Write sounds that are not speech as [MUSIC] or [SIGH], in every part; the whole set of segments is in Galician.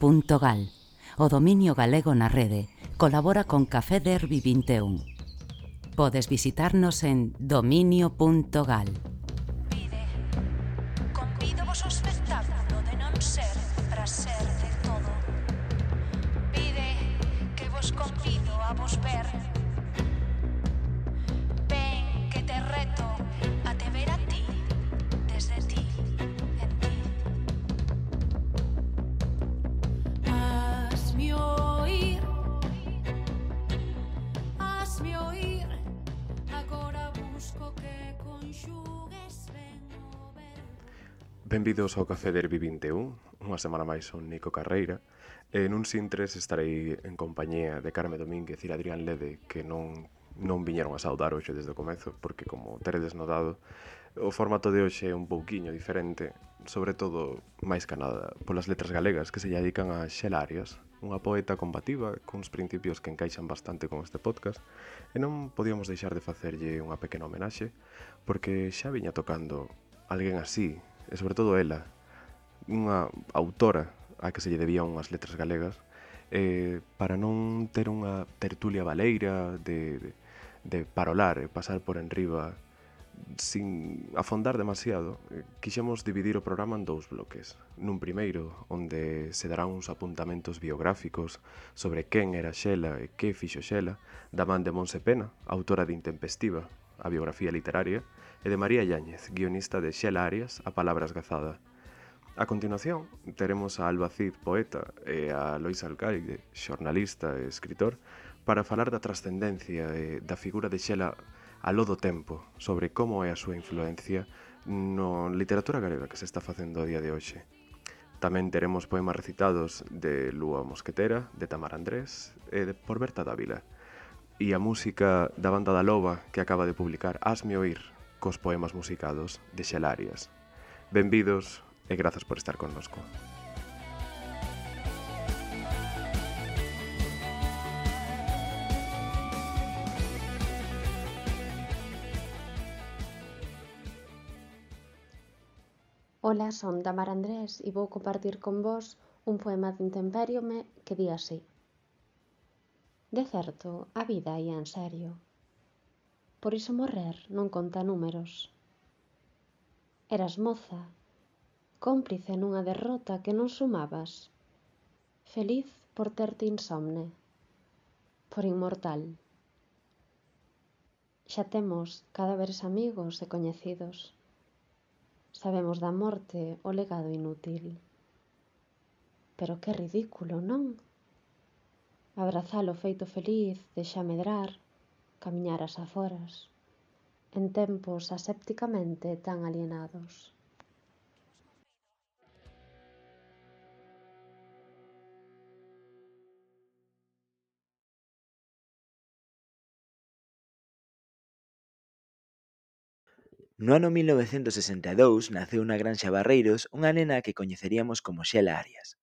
Gal. O dominio galego na rede colabora con Café Derby 21. Podes visitarnos en dominio.gal. Benvidos ao Café Derby 21 Unha semana máis son Nico Carreira E nun Sintres estarei en compañía de Carme Domínguez e Adrián Lede Que non, non viñeron a saudar hoxe desde o comezo Porque como teredes notado O formato de hoxe é un pouquiño diferente Sobre todo, máis que nada, polas letras galegas Que se lle dedican a Xela Arias Unha poeta combativa cuns principios que encaixan bastante con este podcast E non podíamos deixar de facerlle unha pequena homenaxe Porque xa viña tocando alguén así e sobre todo ela, unha autora a que se lle debían unhas letras galegas, eh, para non ter unha tertulia baleira de, de, de parolar e pasar por enriba sin afondar demasiado, eh, quixemos dividir o programa en dous bloques. Nun primeiro, onde se darán uns apuntamentos biográficos sobre quen era Xela e que fixo Xela, da man de Monse Pena, autora de Intempestiva, a biografía literaria, e de María Yáñez, guionista de Xel Arias, a palabra esgazada. A continuación, teremos a Alba Cid, poeta, e a Lois Alcaide, xornalista e escritor, para falar da trascendencia e da figura de Xela a lodo tempo, sobre como é a súa influencia no literatura galega que se está facendo a día de hoxe. Tamén teremos poemas recitados de Lúa Mosquetera, de Tamar Andrés e de por Berta Dávila. E a música da banda da Loba que acaba de publicar Asme Oír, cos poemas musicados de Xelarias. Benvidos e grazas por estar connosco. Ola, son Damar Andrés e vou compartir con vos un poema de Intemperiome que di así. De certo, a vida ia en serio, Por iso morrer non conta números. Eras moza, cómplice nunha derrota que non sumabas, feliz por terte insomne, por inmortal. Xa temos cadáveres amigos e coñecidos. Sabemos da morte o legado inútil. Pero que ridículo, non? Abrazalo feito feliz, deixa medrar, camiñar as aforas, en tempos asépticamente tan alienados. No ano 1962 naceu na Granxa Barreiros unha nena que coñeceríamos como Xela Arias.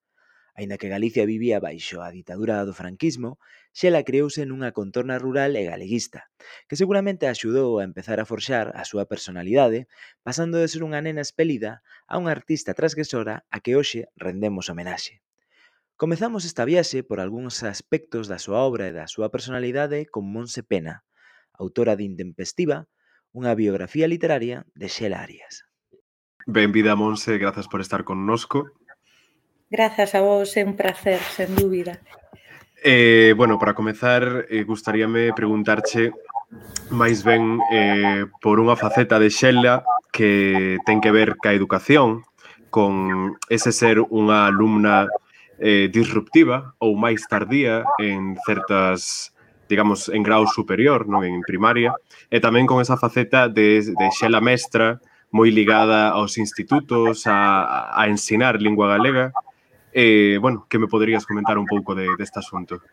Aínda que Galicia vivía baixo a ditadura do franquismo, Xela creouse nunha contorna rural e galeguista, que seguramente axudou a empezar a forxar a súa personalidade, pasando de ser unha nena espelida a unha artista transgresora a que hoxe rendemos homenaxe. Comezamos esta viaxe por algúns aspectos da súa obra e da súa personalidade con Monse Pena, autora de Intempestiva, unha biografía literaria de Xela Arias. Benvida, Monse, grazas por estar connosco. Grazas a vos, é un placer, sen dúbida. Eh, bueno, para comezar, eh, gustaríame preguntarche máis ben eh, por unha faceta de Xela que ten que ver ca educación, con ese ser unha alumna eh, disruptiva ou máis tardía en certas digamos, en grau superior, non en primaria, e tamén con esa faceta de, de xela mestra moi ligada aos institutos, a, a ensinar lingua galega, eh, bueno, que me poderías comentar un pouco de, deste asunto?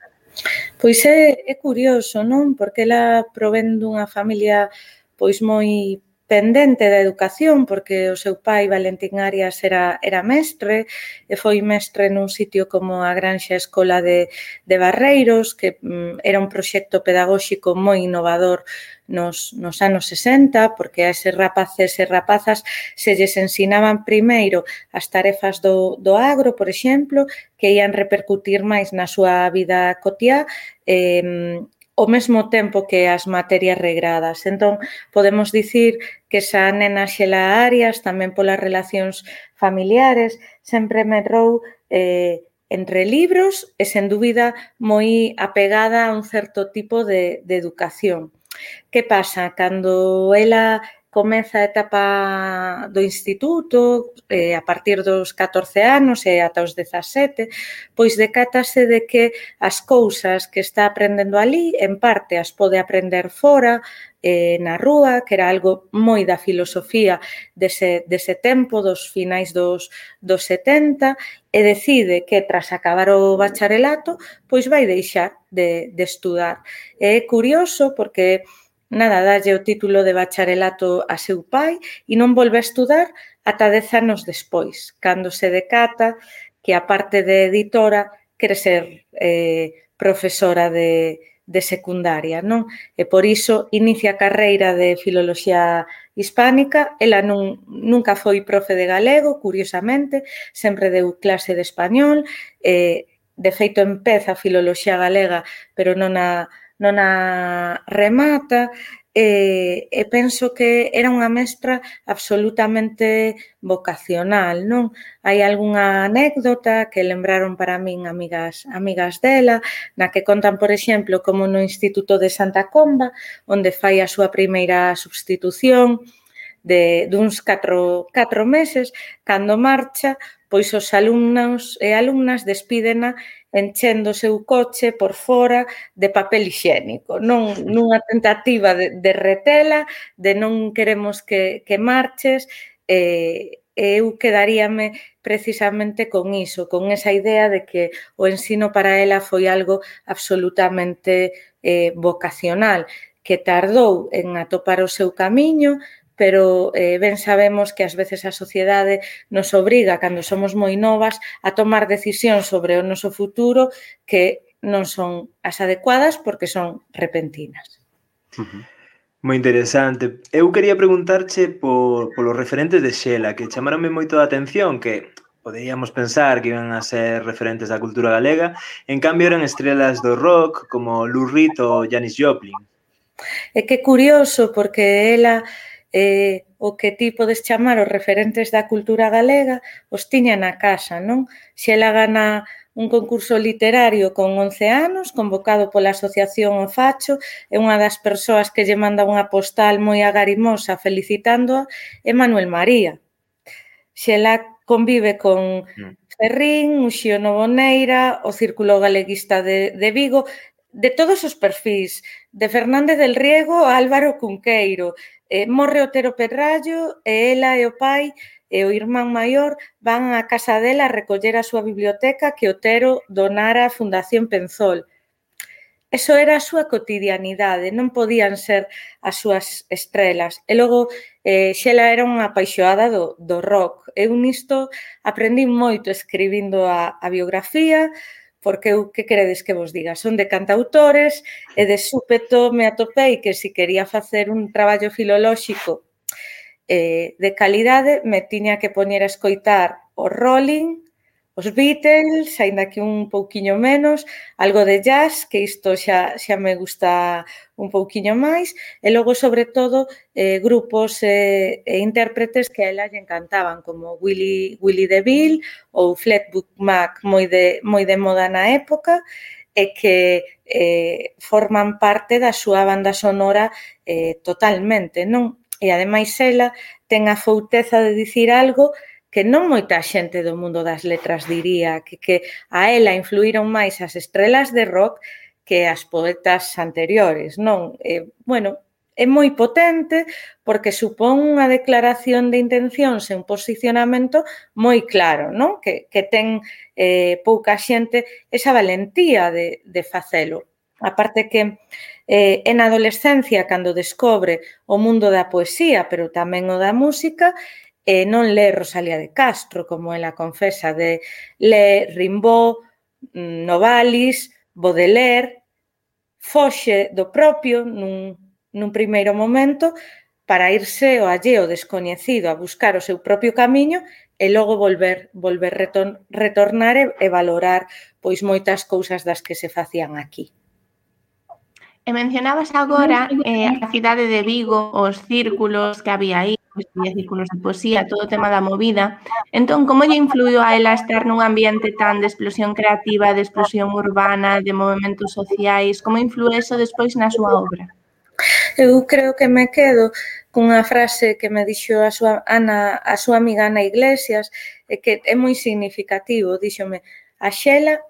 Pois é, é curioso, non? Porque ela provén dunha familia pois moi pendente da educación, porque o seu pai, Valentín Arias, era, era mestre, e foi mestre nun sitio como a Granxa Escola de, de Barreiros, que mm, era un proxecto pedagóxico moi innovador nos, nos anos 60, porque a eses rapaces e rapazas se lles ensinaban primeiro as tarefas do, do agro, por exemplo, que ian repercutir máis na súa vida cotiá, eh, ao mesmo tempo que as materias regradas. Entón, podemos dicir que xa nena Xela Arias, tamén polas relacións familiares, sempre medrou eh, entre libros e, sen dúbida, moi apegada a un certo tipo de, de educación. Que pasa? Cando ela comeza a etapa do instituto, eh, a partir dos 14 anos e ata os 17, pois decátase de que as cousas que está aprendendo ali, en parte as pode aprender fora, eh, na rúa, que era algo moi da filosofía dese, dese tempo, dos finais dos, dos 70, e decide que tras acabar o bacharelato, pois vai deixar de, de estudar. É curioso porque Nada, dalle o título de bacharelato a seu pai e non volve a estudar ata dez anos despois, cando se decata que a parte de editora quere ser eh, profesora de, de secundaria, non? E por iso inicia a carreira de filoloxía hispánica, ela non, nunca foi profe de galego, curiosamente, sempre deu clase de español, eh, de feito empeza a filoloxía galega, pero non a non a remata e, e penso que era unha mestra absolutamente vocacional, non? Hai algunha anécdota que lembraron para min amigas amigas dela, na que contan, por exemplo, como no Instituto de Santa Comba, onde fai a súa primeira substitución de duns 4 4 meses, cando marcha, pois os alumnos e alumnas despídena enchendo o seu coche por fora de papel higiénico, non nunha tentativa de, de retela, de non queremos que, que marches, e eh, eu quedaríame precisamente con iso, con esa idea de que o ensino para ela foi algo absolutamente eh, vocacional, que tardou en atopar o seu camiño, pero eh, ben sabemos que ás veces a sociedade nos obriga, cando somos moi novas, a tomar decisións sobre o noso futuro que non son as adecuadas porque son repentinas. Uh -huh. Moi interesante. Eu quería preguntarche por, polos referentes de Xela, que chamaronme moito a atención, que poderíamos pensar que iban a ser referentes da cultura galega, en cambio eran estrelas do rock como Lou Reed ou Janis Joplin. É que curioso porque ela eh, o que ti podes chamar os referentes da cultura galega, os tiña na casa, non? Se ela gana un concurso literario con 11 anos, convocado pola Asociación O Facho, é unha das persoas que lle manda unha postal moi agarimosa felicitándoa, é Manuel María. Se ela convive con mm. Ferrín, Uxío Novoneira, o Círculo Galeguista de, de Vigo, de todos os perfís, de Fernández del Riego a Álvaro Cunqueiro, eh, morre Otero Pedrallo e ela e o pai e o irmán maior van á casa dela a recoller a súa biblioteca que Otero donara á Fundación Penzol. Eso era a súa cotidianidade, non podían ser as súas estrelas. E logo, eh, Xela era unha apaixoada do, do rock. Eu nisto aprendí moito escribindo a, a biografía, porque eu que queredes que vos diga, son de cantautores e de súpeto me atopei que se si quería facer un traballo filolóxico eh, de calidade me tiña que poñer a escoitar o Rolling, os Beatles, aínda que un pouquiño menos, algo de jazz, que isto xa, xa me gusta un pouquiño máis, e logo, sobre todo, eh, grupos eh, e intérpretes que a ela lle encantaban, como Willy, Willy DeVille ou Fleetwood Mac, moi de, moi de moda na época, e que eh, forman parte da súa banda sonora eh, totalmente, non? E ademais ela ten a fouteza de dicir algo que que non moita xente do mundo das letras diría que, que a ela influíron máis as estrelas de rock que as poetas anteriores, non? Eh, bueno, é moi potente porque supón unha declaración de intencións e un posicionamento moi claro, non? Que, que ten eh, pouca xente esa valentía de, de facelo. A parte que eh, en adolescencia, cando descobre o mundo da poesía, pero tamén o da música, eh, non lee Rosalía de Castro, como ela confesa, de lee Rimbaud, mm, Novalis, Baudelaire, foxe do propio nun, nun primeiro momento para irse ao alleo descoñecido a buscar o seu propio camiño e logo volver volver retor, retornar e, e valorar pois moitas cousas das que se facían aquí. E mencionabas agora eh, a cidade de Vigo, os círculos que había aí, poesía, círculos de poesía, todo o tema da movida. Entón, como lle influiu a ela estar nun ambiente tan de explosión creativa, de explosión urbana, de movimentos sociais? Como influe eso despois na súa obra? Eu creo que me quedo cunha frase que me dixo a súa Ana, a súa amiga Ana Iglesias, e que é moi significativo, díxome, a Xela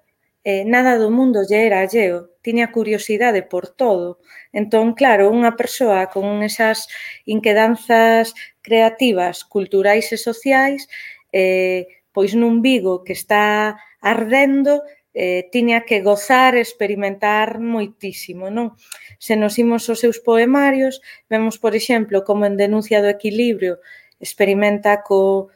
eh, nada do mundo lle era alleo, tiña curiosidade por todo. Entón, claro, unha persoa con esas inquedanzas creativas, culturais e sociais, eh, pois nun Vigo que está ardendo, eh, tiña que gozar e experimentar moitísimo, non? Se nos imos aos seus poemarios, vemos, por exemplo, como en Denuncia do Equilibrio experimenta co,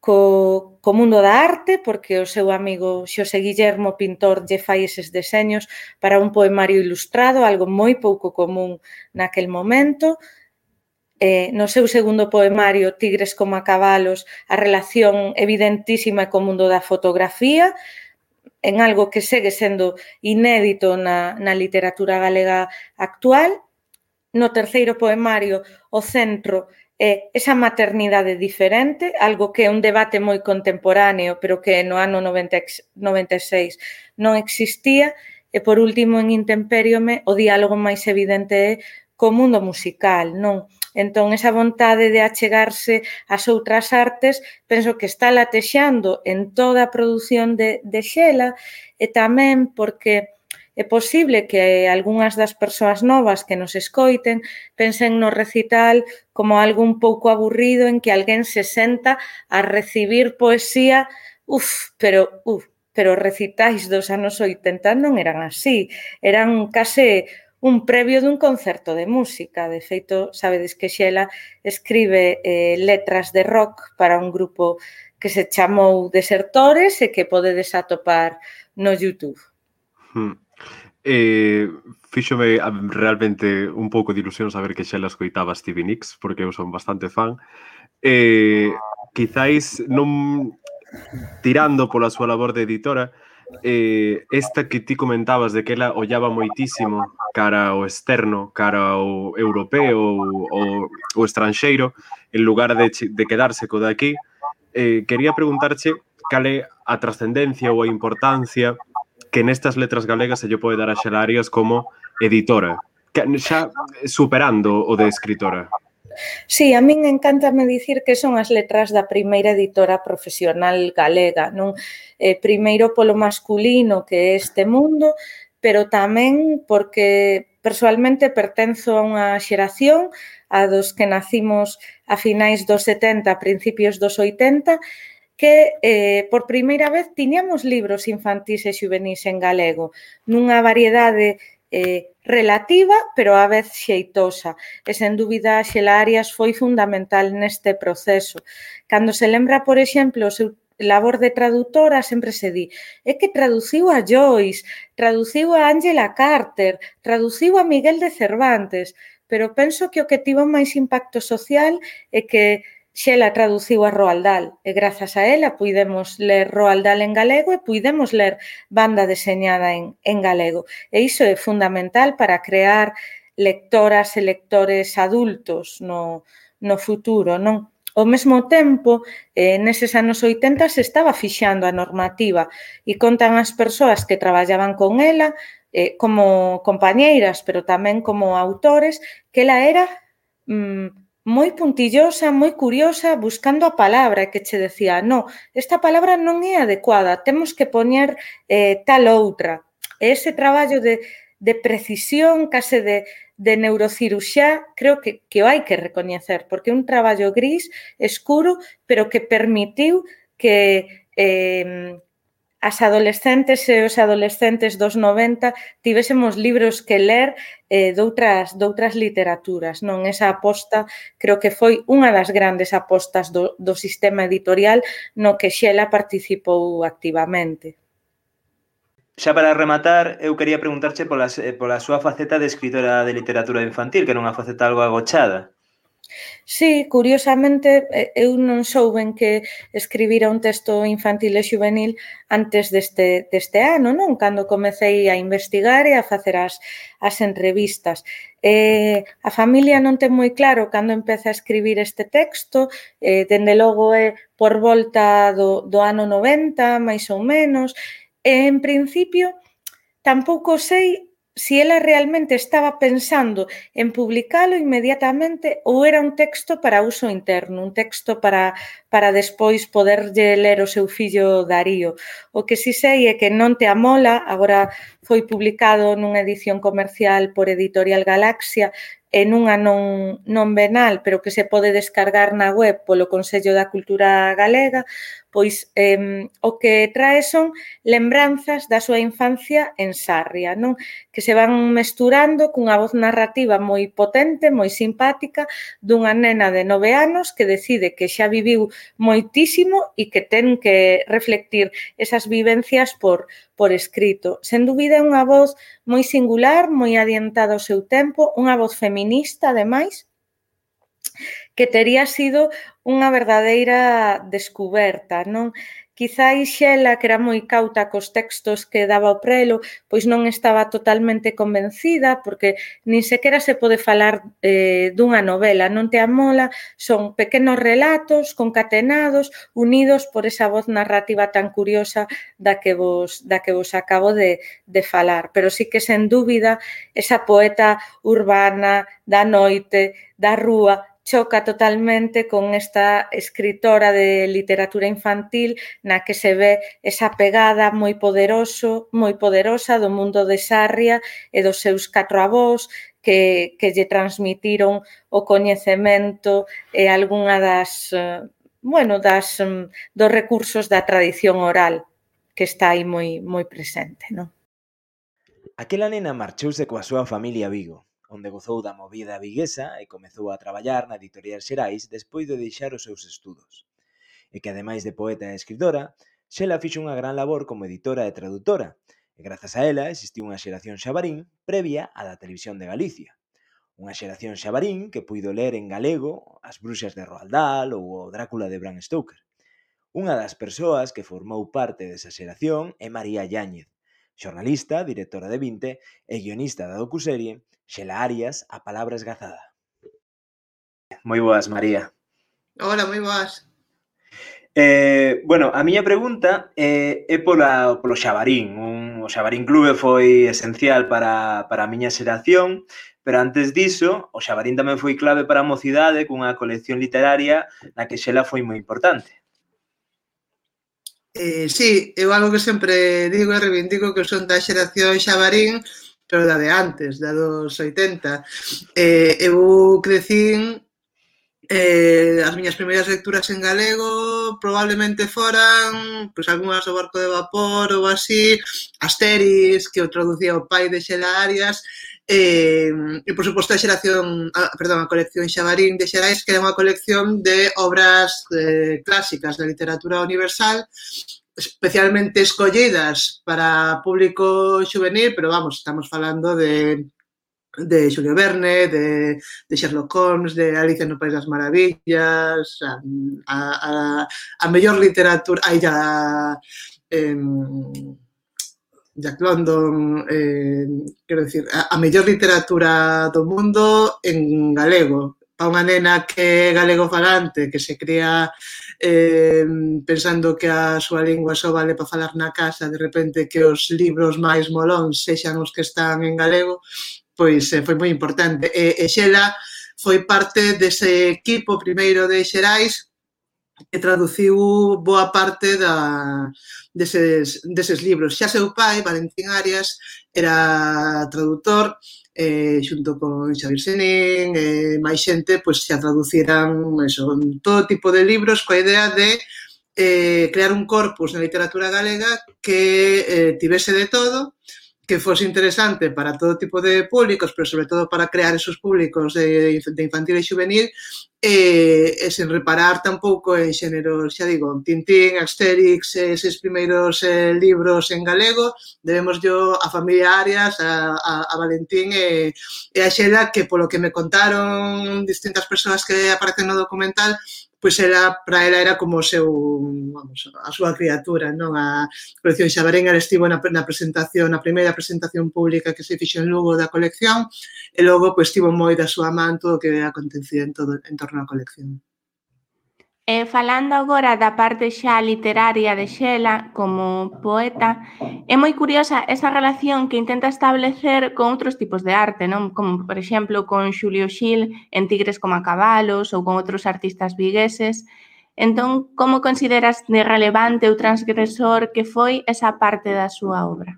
co, co mundo da arte, porque o seu amigo Xosé Guillermo Pintor lle fai eses deseños para un poemario ilustrado, algo moi pouco común naquel momento, eh, no seu segundo poemario Tigres como a cabalos a relación evidentísima co mundo da fotografía en algo que segue sendo inédito na, na literatura galega actual. No terceiro poemario, o centro é esa maternidade diferente, algo que é un debate moi contemporáneo, pero que no ano 90, 96 non existía. E, por último, en Intemperiome, o diálogo máis evidente é co mundo musical, non? Entón, esa vontade de achegarse ás outras artes, penso que está latexando en toda a produción de, de Xela e tamén porque é posible que algunhas das persoas novas que nos escoiten pensen no recital como algo un pouco aburrido en que alguén se senta a recibir poesía, uf, pero uf, pero recitais dos anos 80 non eran así, eran case un previo dun concerto de música. De feito, sabedes que Xela escribe eh, letras de rock para un grupo que se chamou Desertores e que podedes atopar no YouTube. Hmm. Eh, fíxome ah, realmente un pouco de ilusión saber que Xela escoitaba Stevie Nicks, porque eu son bastante fan. Eh, quizáis non tirando pola súa labor de editora, eh, esta que ti comentabas de que ela ollaba moitísimo cara ao externo, cara ao europeo ou o estranxeiro, en lugar de, de quedarse co daqui, eh, quería preguntarche cal é a trascendencia ou a importancia que nestas letras galegas se lle pode dar a Xelarias como editora, que, xa superando o de escritora. Sí, a min encantame dicir que son as letras da primeira editora profesional galega, non? Eh, primeiro polo masculino que é este mundo, pero tamén porque persoalmente pertenzo a unha xeración a dos que nacimos a finais dos 70, principios dos 80, que eh, por primeira vez tiñamos libros infantís e juvenis en galego, nunha variedade eh, relativa, pero á vez xeitosa. E, sen dúbida, Xela Arias foi fundamental neste proceso. Cando se lembra, por exemplo, o seu labor de traductora, sempre se di é que traduciu a Joyce, traduciu a Angela Carter, traduciu a Miguel de Cervantes, pero penso que o que tivo máis impacto social é que Xela traduciu a Roald Dahl e grazas a ela puidemos ler Roald Dahl en galego e puidemos ler banda deseñada en, en galego. E iso é fundamental para crear lectoras e lectores adultos no, no futuro, non? Ao mesmo tempo, eh, neses anos 80 se estaba fixando a normativa e contan as persoas que traballaban con ela eh, como compañeiras, pero tamén como autores, que ela era mm, moi puntillosa, moi curiosa, buscando a palabra que che decía, no, esta palabra non é adecuada, temos que poñer eh, tal outra. E ese traballo de, de precisión, case de, de neurociruxá, creo que, que o hai que recoñecer, porque é un traballo gris, escuro, pero que permitiu que eh, as adolescentes e os adolescentes dos 90 tivésemos libros que ler eh, doutras, doutras literaturas. Non Esa aposta creo que foi unha das grandes apostas do, do sistema editorial no que Xela participou activamente. Xa para rematar, eu quería preguntarche pola, pola súa faceta de escritora de literatura infantil, que era unha faceta algo agochada. Sí, curiosamente eh, eu non souben que escribira un texto infantil e juvenil antes deste, deste ano, non? Cando comecei a investigar e a facer as, as entrevistas. Eh, a familia non ten moi claro cando empeza a escribir este texto, eh, dende logo é por volta do, do ano 90, máis ou menos, e en principio tampouco sei si ela realmente estaba pensando en publicalo inmediatamente ou era un texto para uso interno, un texto para, para despois poderlle ler o seu fillo Darío. O que si sei é que non te amola, agora foi publicado nunha edición comercial por Editorial Galaxia en nunha non, non venal, pero que se pode descargar na web polo Consello da Cultura Galega, pois eh, o que trae son lembranzas da súa infancia en Sarria, non? que se van mesturando cunha voz narrativa moi potente, moi simpática, dunha nena de nove anos que decide que xa viviu moitísimo e que ten que reflectir esas vivencias por, por escrito. Sen dúbida é unha voz moi singular, moi adiantada ao seu tempo, unha voz feminista, ademais, que tería sido unha verdadeira descuberta, non? Quizáis xela, que era moi cauta cos textos que daba o prelo, pois non estaba totalmente convencida, porque nin sequera se pode falar eh, dunha novela, non te amola, son pequenos relatos concatenados, unidos por esa voz narrativa tan curiosa da que vos, da que vos acabo de, de falar. Pero sí que, sen dúbida, esa poeta urbana da noite, da rúa, choca totalmente con esta escritora de literatura infantil na que se ve esa pegada moi poderoso, moi poderosa do mundo de Sarria e dos seus catro avós que, que lle transmitiron o coñecemento e algunha das, eh, bueno, das, mm, dos recursos da tradición oral que está aí moi, moi presente. Non? Aquela nena marchouse coa súa familia a Vigo onde gozou da movida viguesa e comezou a traballar na editorial Xerais despois de deixar os seus estudos. E que ademais de poeta e escritora, Xela fixo unha gran labor como editora e traductora, e grazas a ela existiu unha xeración xabarín previa á da televisión de Galicia. Unha xeración xabarín que puido ler en galego As bruxas de Roald Dahl ou O Drácula de Bram Stoker. Unha das persoas que formou parte desa xeración é María Yáñez, xornalista, directora de Vinte e guionista da docuserie Xela Arias a palabra esgazada. Moi boas, María. Hola, moi boas. Eh, bueno, a miña pregunta eh, é pola, polo Xabarín. Un, o Xabarín Clube foi esencial para, para a miña xeración, pero antes diso, o Xabarín tamén foi clave para a mocidade cunha colección literaria na que Xela foi moi importante. Eh, sí, eu algo que sempre digo e reivindico que son da xeración Xabarín, pero da de antes, da dos 80. Eh, eu crecín eh, as miñas primeiras lecturas en galego probablemente foran pois, algunhas do barco de vapor ou así, Asteris, que o traducía o pai de Xela Arias, eh, e, por suposto, a xeración, a, perdón, a colección Xabarín de Xerais, que era unha colección de obras eh, clásicas da literatura universal, especialmente escollidas para público juvenil, pero vamos, estamos falando de de Julio Verne, de, de, Sherlock Holmes, de Alicia no País das Maravillas, a, a, a mellor literatura, aí ya eh, Jack London, eh, quero dicir, a, a mellor literatura do mundo en galego, a unha nena que é galego falante, que se cría eh, pensando que a súa lingua só vale para falar na casa, de repente que os libros máis molóns sexan os que están en galego, pois eh, foi moi importante. E, e Xela foi parte dese equipo primeiro de Xerais que traduciu boa parte da, deses, deses libros. Xa seu pai, Valentín Arias, era traductor, eh, xunto con Xavier Senén e eh, máis xente, pois xa traduciran eso, todo tipo de libros coa idea de eh, crear un corpus na literatura galega que eh, tivese de todo, que fose interesante para todo tipo de públicos, pero sobre todo para crear esos públicos de, de infantil e juvenil, eh, e sen reparar tampouco en xéneros, xa digo, Tintín, Asterix, eses primeiros eh, libros en galego, debemos yo a familia Arias, a, a, a Valentín e, e a Xela, que polo que me contaron distintas persoas que aparecen no documental, pois era, para ela era como o seu, vamos, a súa criatura, non? A colección Xabarén, era estivo na, na presentación, na primeira presentación pública que se fixo en Lugo da colección, e logo, pois, estivo moi da súa man todo o que acontecía en, todo, en torno á colección. E falando agora da parte xa literaria de Xela como poeta, é moi curiosa esa relación que intenta establecer con outros tipos de arte, non? Como, por exemplo, con Xulio Xil en Tigres como a cabalos ou con outros artistas vigueses. Entón, como consideras de relevante ou transgresor que foi esa parte da súa obra?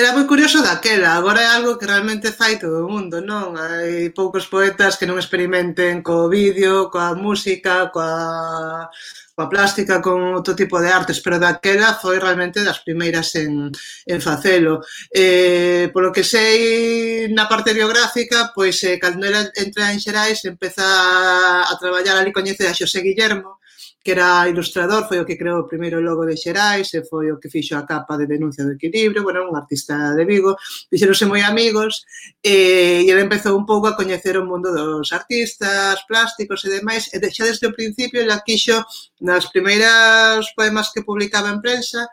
Era moi curioso daquela, agora é algo que realmente fai todo o mundo, non? Hai poucos poetas que non experimenten co vídeo, coa música, coa, coa plástica, con outro tipo de artes, pero daquela foi realmente das primeiras en, en facelo. Eh, polo que sei na parte biográfica, pois eh, cando ela entra en Xerais empeza a traballar ali coñece a Xosé Guillermo, que era ilustrador, foi o que creou o primeiro logo de Xerais e foi o que fixo a capa de denuncia do equilibrio, bueno, un artista de Vigo, fixeronse moi amigos e, e ele empezou un pouco a coñecer o mundo dos artistas, plásticos e demais, e xa desde o principio ele quixo nas primeiras poemas que publicaba en prensa,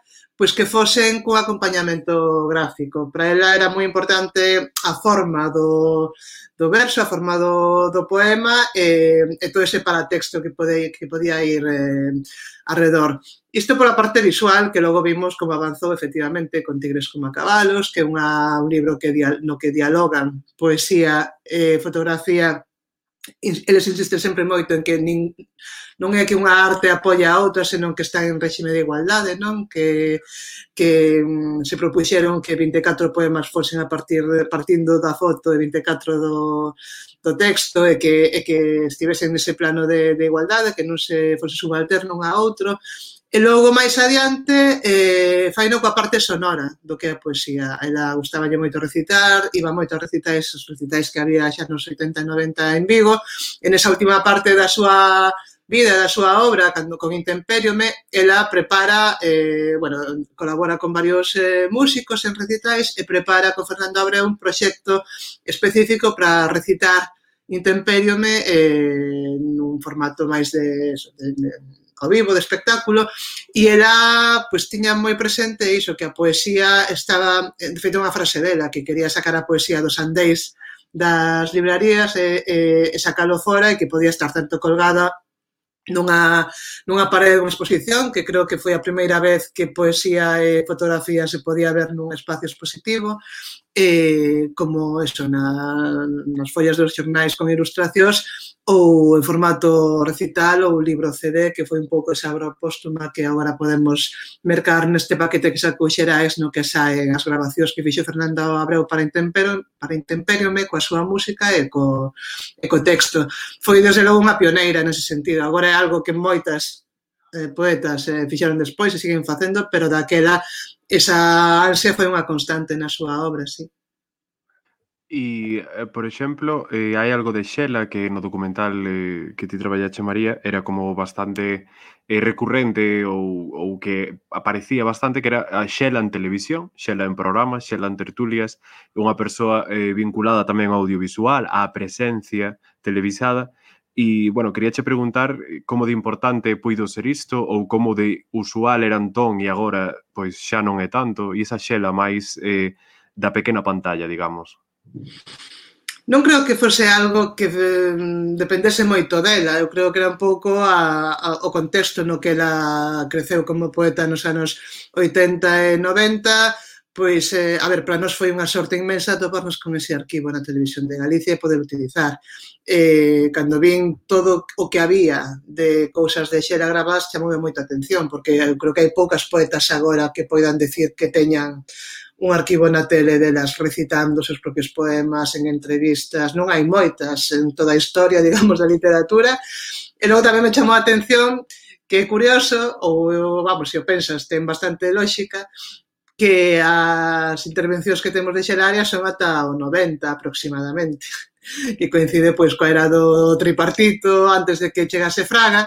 pois que fosen co acompañamento gráfico. Para ela era moi importante a forma do, do verso, a forma do, do poema e, e todo ese paratexto que, pode, que podía ir eh, alrededor. Isto pola parte visual, que logo vimos como avanzou efectivamente con Tigres como a cabalos, que é unha, un libro que no que dialogan poesía e fotografía eles insisten sempre moito en que nin, non é que unha arte apoia a outra, senón que están en réxime de igualdade, non? Que, que mm, se propuxeron que 24 poemas fosen a partir de, partindo da foto de 24 do, do texto e que, e que estivesen nese plano de, de igualdade, que non se fose subalterno a outro, E logo máis adiante eh, faino coa parte sonora do que é a poesía. A ela gustaballe moito recitar, iba moito a recitais, os recitais que había xa nos 80 e 90 en Vigo. En esa última parte da súa vida, da súa obra, cando con Intemperiome, ela prepara, eh, bueno, colabora con varios eh, músicos en recitais e prepara con Fernando Abreu un proxecto específico para recitar Intemperiome eh, nun formato máis de, de, de ao vivo de espectáculo e ela pois tiña moi presente iso que a poesía estaba, de feito unha frase dela que quería sacar a poesía dos andéis das librarías e, e, e sacalo fora e que podía estar tanto colgada nunha, nunha parede dunha exposición que creo que foi a primeira vez que poesía e fotografía se podía ver nun espacio expositivo eh, como eso, na, nas follas dos xornais con ilustracións ou en formato recital ou libro CD, que foi un pouco esa obra póstuma que agora podemos mercar neste paquete que sacou Xerais no que saen as grabacións que fixo Fernando Abreu para Intempero, para Intemperiome coa súa música e co, e co texto. Foi, desde logo, unha pioneira nese sentido. Agora é algo que moitas eh, poetas eh, fixeron despois e siguen facendo, pero daquela esa ansia foi unha constante na súa obra, sí. E, eh, por exemplo, eh, hai algo de Xela que no documental eh, que ti traballache, María, era como bastante eh, recurrente ou, ou que aparecía bastante, que era a Xela en televisión, Xela en programas, Xela en tertulias, unha persoa eh, vinculada tamén ao audiovisual, á presencia televisada, E, bueno, quería che preguntar eh, como de importante puido ser isto ou como de usual era entón e agora pois xa non é tanto e esa xela máis eh, da pequena pantalla, digamos. Non creo que fose algo que mm, dependese moito dela, eu creo que era un pouco a, a, o contexto no que ela creceu como poeta nos anos 80 e 90, Pois, eh, a ver, para nós foi unha sorte inmensa toparnos con ese arquivo na televisión de Galicia e poder utilizar. Eh, cando vin todo o que había de cousas de Xera Gravás, chamoume moita atención, porque eu creo que hai poucas poetas agora que poidan decir que teñan un arquivo na tele delas recitando os seus propios poemas en entrevistas, non hai moitas en toda a historia, [LAUGHS] digamos, da literatura. E logo tamén me chamou a atención que é curioso, ou vamos, se o pensas, ten bastante lógica, que as intervencións que temos de Xeraria son ata o 90 aproximadamente, [LAUGHS] que coincide pois coa era do tripartito antes de que chegase Fraga.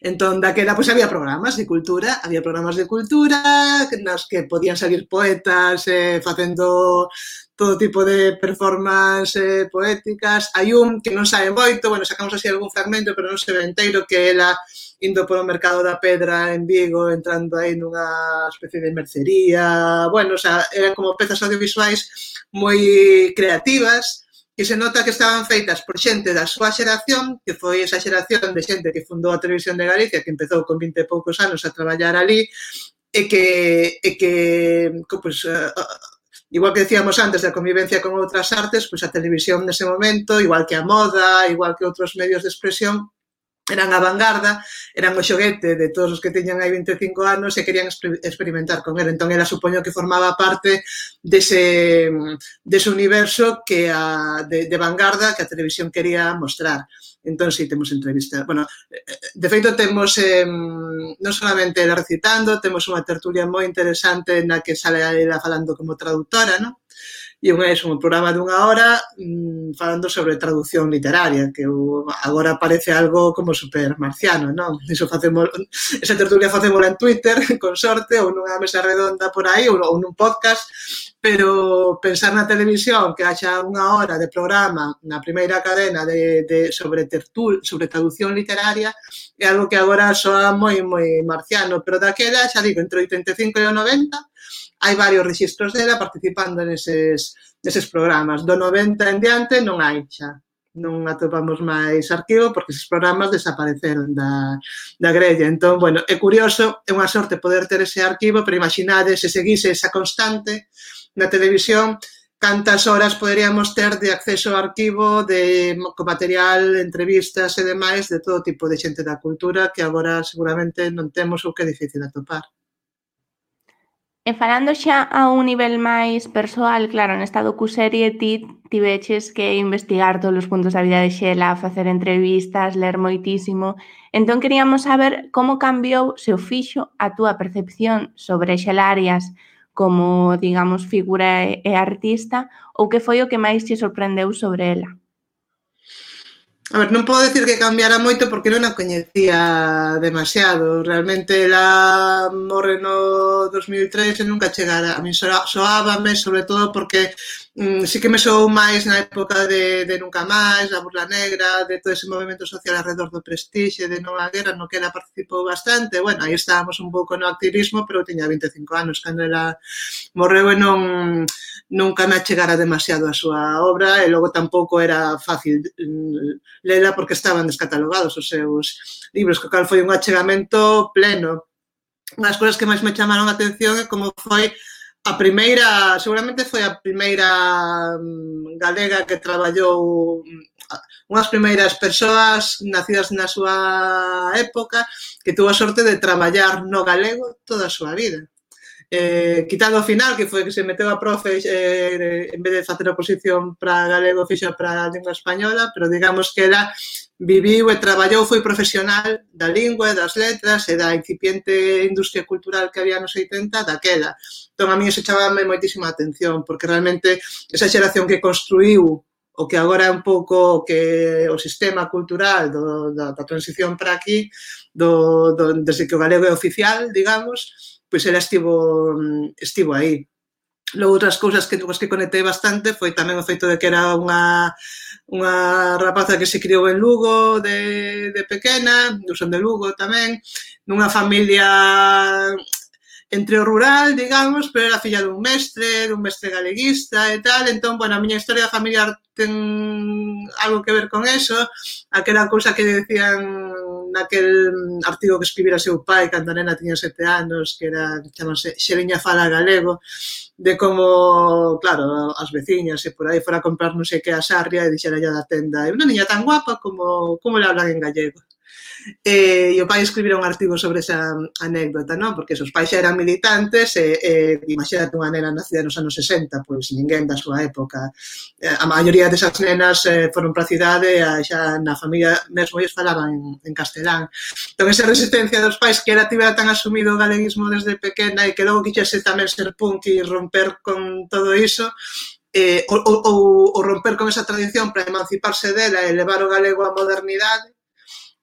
Entón, daquela, pois había programas de cultura, había programas de cultura nas que podían salir poetas eh, facendo todo tipo de performance eh, poéticas. Hai un que non sabe moito, bueno, sacamos así algún fragmento, pero non se ve inteiro, que ela indo polo mercado da pedra en Vigo, entrando aí nunha especie de mercería, bueno, o sea, eran como pezas audiovisuais moi creativas, que se nota que estaban feitas por xente da súa xeración, que foi esa xeración de xente que fundou a Televisión de Galicia, que empezou con 20 e poucos anos a traballar ali, e que, e que, que uh, eh, igual que decíamos antes da convivencia con outras artes, pois a televisión nese momento, igual que a moda, igual que outros medios de expresión, eran a vanguarda, eran o xoguete de todos os que teñan aí 25 anos e querían experimentar con ele. Entón, ela supoño que formaba parte dese, dese universo que a, de, de vanguarda que a televisión quería mostrar. Entón, sí, temos entrevistas. Bueno, de feito, temos eh, non solamente ela recitando, temos unha tertulia moi interesante na que sale ela falando como traductora, non? e un é un programa dunha hora mmm, falando sobre traducción literaria, que o, agora parece algo como super marciano, non? Iso facemos, esa tertulia facemos en Twitter, [LAUGHS] con sorte, ou nunha mesa redonda por aí, ou, ou nun podcast, pero pensar na televisión que haxa unha hora de programa na primeira cadena de, de sobre tertul, sobre traducción literaria é algo que agora soa moi moi marciano, pero daquela, xa digo, entre 85 e o 90 hai varios rexistros dela participando neses, neses programas. Do 90 en diante non hai xa non atopamos máis arquivo porque esos programas desapareceron da, da grella. Entón, bueno, é curioso, é unha sorte poder ter ese arquivo, pero imaginade se seguise esa constante na televisión, cantas horas poderíamos ter de acceso ao arquivo de co material, entrevistas e demais de todo tipo de xente da cultura que agora seguramente non temos ou que é difícil atopar. E falando xa a un nivel máis persoal, claro, nesta docuserie ti tiveches que investigar todos os puntos da vida de Xela, facer entrevistas, ler moitísimo. Entón queríamos saber como cambiou, se o fixo, a túa percepción sobre Xela Arias como, digamos, figura e artista ou que foi o que máis te sorprendeu sobre ela. A ver, non podo decir que cambiara moito porque non a coñecía demasiado. Realmente ela morre no 2003 e nunca chegara. A mí soábame, sobre todo porque mm, sí que me sou máis na época de, de Nunca Máis, da Burla Negra, de todo ese movimento social alrededor do Prestige, de Nova Guerra, no que ela participou bastante. Bueno, aí estábamos un pouco no activismo, pero tiña 25 anos cando ela morreu e non nunca me achegara demasiado a súa obra e logo tampouco era fácil mm, lela porque estaban descatalogados os seus libros, co cal foi un achegamento pleno. Unha das cousas que máis me chamaron a atención é como foi A primeira, seguramente foi a primeira mm, galega que traballou mm, unhas primeiras persoas nacidas na súa época que tuvo a sorte de traballar no galego toda a súa vida. Eh, quitando o final, que foi que se meteu a profe eh, en vez de facer oposición para galego, fixa para a lingua española, pero digamos que ela viviu e traballou, foi profesional da lingua, e das letras e da incipiente industria cultural que había nos 80 daquela. Entón, a mí eso chamaba moitísima atención, porque realmente esa xeración que construiu o que agora é un pouco que o sistema cultural do, da, da transición para aquí, do, do, desde que o galego é oficial, digamos, pois ela estivo, mm, estivo aí. Logo, outras cousas que tuves que conectei bastante foi tamén o feito de que era unha, unha rapaza que se criou en Lugo de, de pequena, son de Lugo tamén, nunha familia entre o rural, digamos, pero era filla dun mestre, dun mestre galeguista e tal, entón, bueno, a miña historia familiar ten algo que ver con eso, aquela cousa que decían naquel artigo que escribira seu pai cando a nena tiña sete anos, que era, chamase, Xeriña Fala Galego, de como, claro, as veciñas e por aí fora a comprar non sei que a sarria e dixera ya da tenda, é unha niña tan guapa como, como le hablan en gallego. E, e o pai escribira un artigo sobre esa anécdota, non? Porque os pais xa eran militantes e, e imagínate unha nena nacida nos anos 60, pois ninguén da súa época. A maioría desas nenas eh, foron para a cidade e xa na familia mesmo eles falaban en, en castelán. Entón, esa resistencia dos pais que era tivera tan asumido o galeguismo desde pequena e que logo quixese tamén ser punk e romper con todo iso, eh, ou, ou, ou romper con esa tradición para emanciparse dela e levar o galego á modernidade,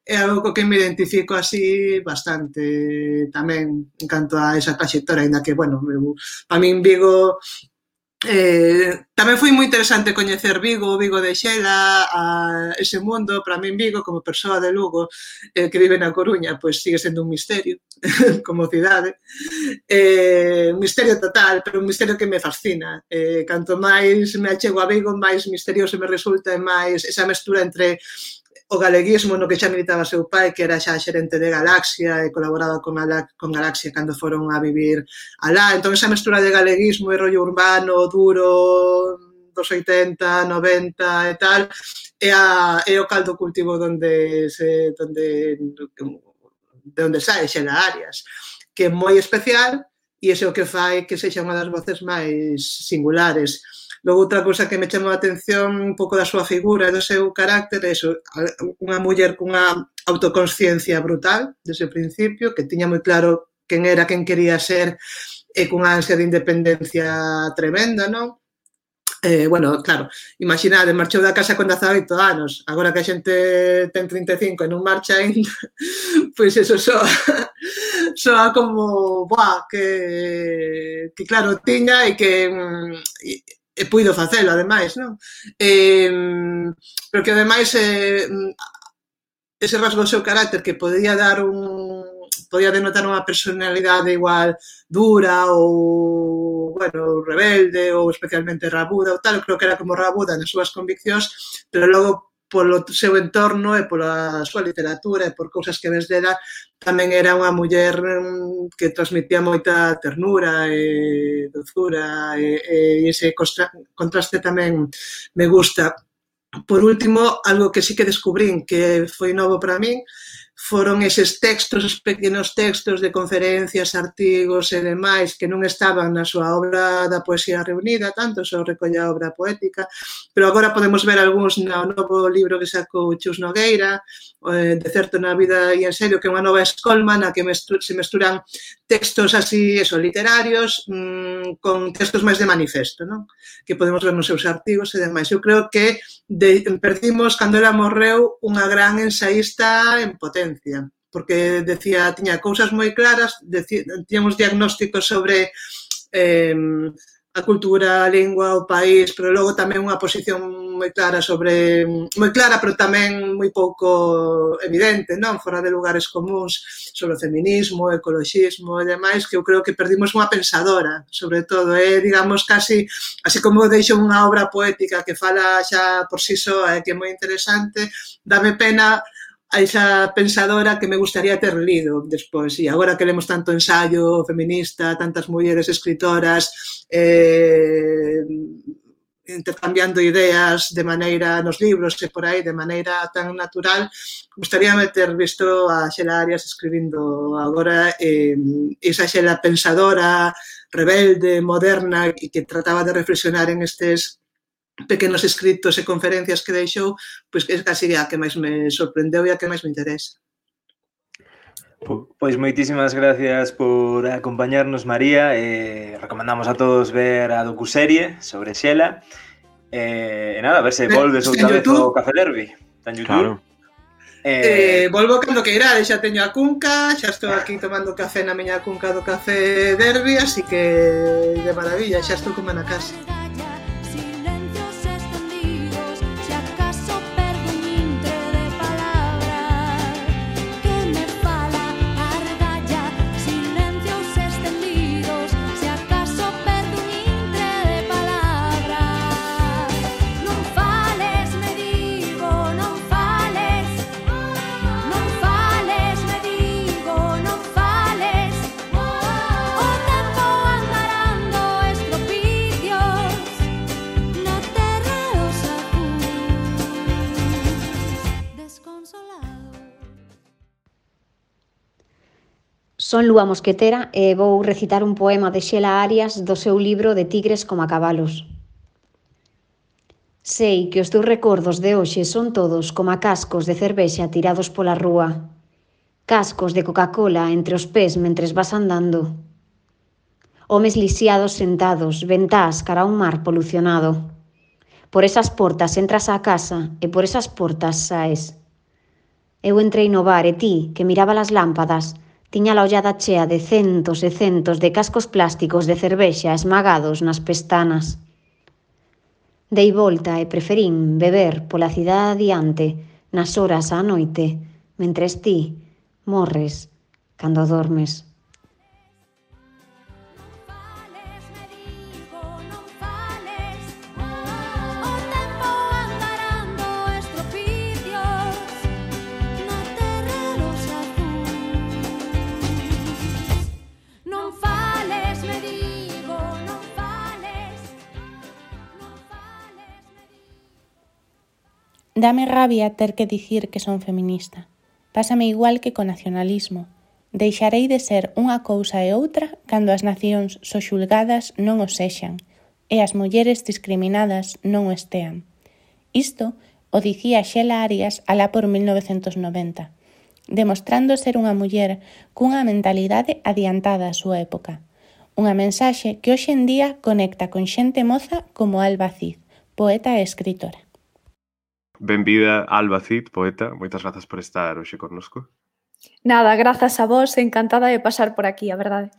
é algo co que me identifico así bastante tamén en canto a esa trayectoria, ainda que, bueno, eu, para min Vigo Eh, tamén foi moi interesante coñecer Vigo, Vigo de Xela, a ese mundo, para min Vigo como persoa de Lugo eh, que vive na Coruña, pois sigue sendo un misterio [LAUGHS] como cidade. Eh, un misterio total, pero un misterio que me fascina. Eh, canto máis me achego a Vigo, máis misterioso me resulta e máis esa mestura entre o galeguismo no que xa militaba seu pai, que era xa xerente de Galaxia e colaboraba con, Ala, con Galaxia cando foron a vivir alá. Entón, esa mestura de galeguismo e rollo urbano, duro, dos 80, 90 e tal, é, a, é o caldo cultivo donde se, donde, de onde sai Xela Arias, que é moi especial e ese é o que fai que sexa unha das voces máis singulares Logo outra cousa que me chamou a atención un pouco da súa figura e do seu carácter é iso, unha muller cunha autoconsciencia brutal desde o principio, que tiña moi claro quen era, quen quería ser e cunha ansia de independencia tremenda, non? Eh, bueno, claro, imaginade, marchou da casa con 18 anos, agora que a xente ten 35 e non marcha ainda, [LAUGHS] pois eso soa, [LAUGHS] soa como, buah, que, que claro tiña e que mm, e, e puido facelo, ademais, non? Eh, pero que, ademais, eh, ese rasgo do seu carácter que podía dar un podía denotar unha personalidade igual dura ou bueno, rebelde ou especialmente rabuda ou tal, creo que era como rabuda nas súas conviccións, pero logo polo seu entorno e pola súa literatura e por cousas que ves dela, tamén era unha muller mm, que transmitía moita ternura e dozura e, e ese contraste tamén me gusta. Por último, algo que sí que descubrín que foi novo para min, foron eses textos, os pequenos textos de conferencias, artigos e demais que non estaban na súa obra da poesía reunida, tanto só recolle a obra poética, pero agora podemos ver algúns no novo libro que sacou Chus Nogueira, eh, de certo na vida e en serio, que é unha nova escolma na que se mesturan textos así, eso, literarios, mmm, con textos máis de manifesto, non? Que podemos ver nos seus artigos e demais. Eu creo que de, perdimos, cando ela morreu, unha gran ensaísta en potencia, porque decía, tiña cousas moi claras, decía, tiñamos diagnósticos sobre eh, a cultura, a lingua, o país, pero logo tamén unha posición moi clara sobre moi clara, pero tamén moi pouco evidente, non, fora de lugares comuns sobre o feminismo, o ecologismo e demais, que eu creo que perdimos unha pensadora, sobre todo, é, eh? digamos, casi así como deixo unha obra poética que fala xa por si sí soa e eh? que é moi interesante, dame pena a esa pensadora que me gustaría ter lido despois. E agora que lemos tanto ensayo feminista, tantas mulleres escritoras, eh, intercambiando ideas de maneira nos libros e por aí, de maneira tan natural, gustaría ter visto a Xela Arias escribindo agora eh, esa Xela pensadora, rebelde, moderna e que trataba de reflexionar en estes pequenos escritos e conferencias que deixou, pois é casi a que máis me sorprendeu e a que máis me interesa. Pois moitísimas gracias por acompañarnos, María. Eh, recomendamos a todos ver a docuserie sobre Xela. Eh, e nada, a ver se volves outra vez ao Café Derby. Tan YouTube. Claro. Eh... eh, volvo cando que irá, xa teño a cunca, xa estou aquí tomando café na miña cunca do Café Derby, así que de maravilla, xa estou como na casa. Son Lúa Mosquetera e vou recitar un poema de Xela Arias do seu libro de Tigres como a cabalos. Sei que os teus recordos de hoxe son todos como a cascos de cervexa tirados pola rúa, cascos de Coca-Cola entre os pés mentres vas andando, homes lisiados sentados, ventás cara a un mar polucionado. Por esas portas entras á casa e por esas portas saes. Eu entrei no bar e ti, que miraba as lámpadas, Tiña a ollada chea de centos e centos de cascos plásticos de cervexa esmagados nas pestanas. Dei volta e preferín beber pola cidade adiante nas horas á noite, mentres ti morres cando dormes. Dame rabia ter que dicir que son feminista. Pásame igual que co nacionalismo. Deixarei de ser unha cousa e outra cando as nacións soxulgadas non o sexan e as mulleres discriminadas non o estean. Isto o dicía Xela Arias alá por 1990, demostrando ser unha muller cunha mentalidade adiantada á súa época. Unha mensaxe que hoxe en día conecta con xente moza como Alba Cid, poeta e escritora. Benvida Alba Cid, poeta, moitas grazas por estar hoxe connosco. Nada, grazas a vos, encantada de pasar por aquí, a verdade.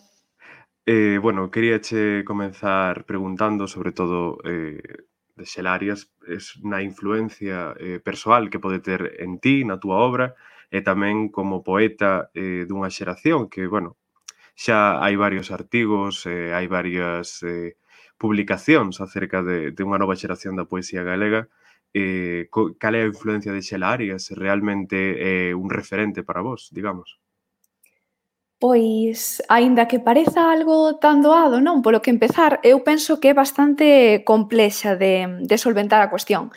Eh, bueno, queríache comenzar preguntando sobre todo eh, de Xelarias es na influencia eh, persoal que pode ter en ti, na túa obra, e tamén como poeta eh, dunha xeración que, bueno, xa hai varios artigos, eh, hai varias eh, publicacións acerca de, de unha nova xeración da poesía galega, eh, cal é a influencia de Xela Arias? Realmente é eh, un referente para vos, digamos? Pois, aínda que pareza algo tan doado, non? Polo que empezar, eu penso que é bastante complexa de, de solventar a cuestión.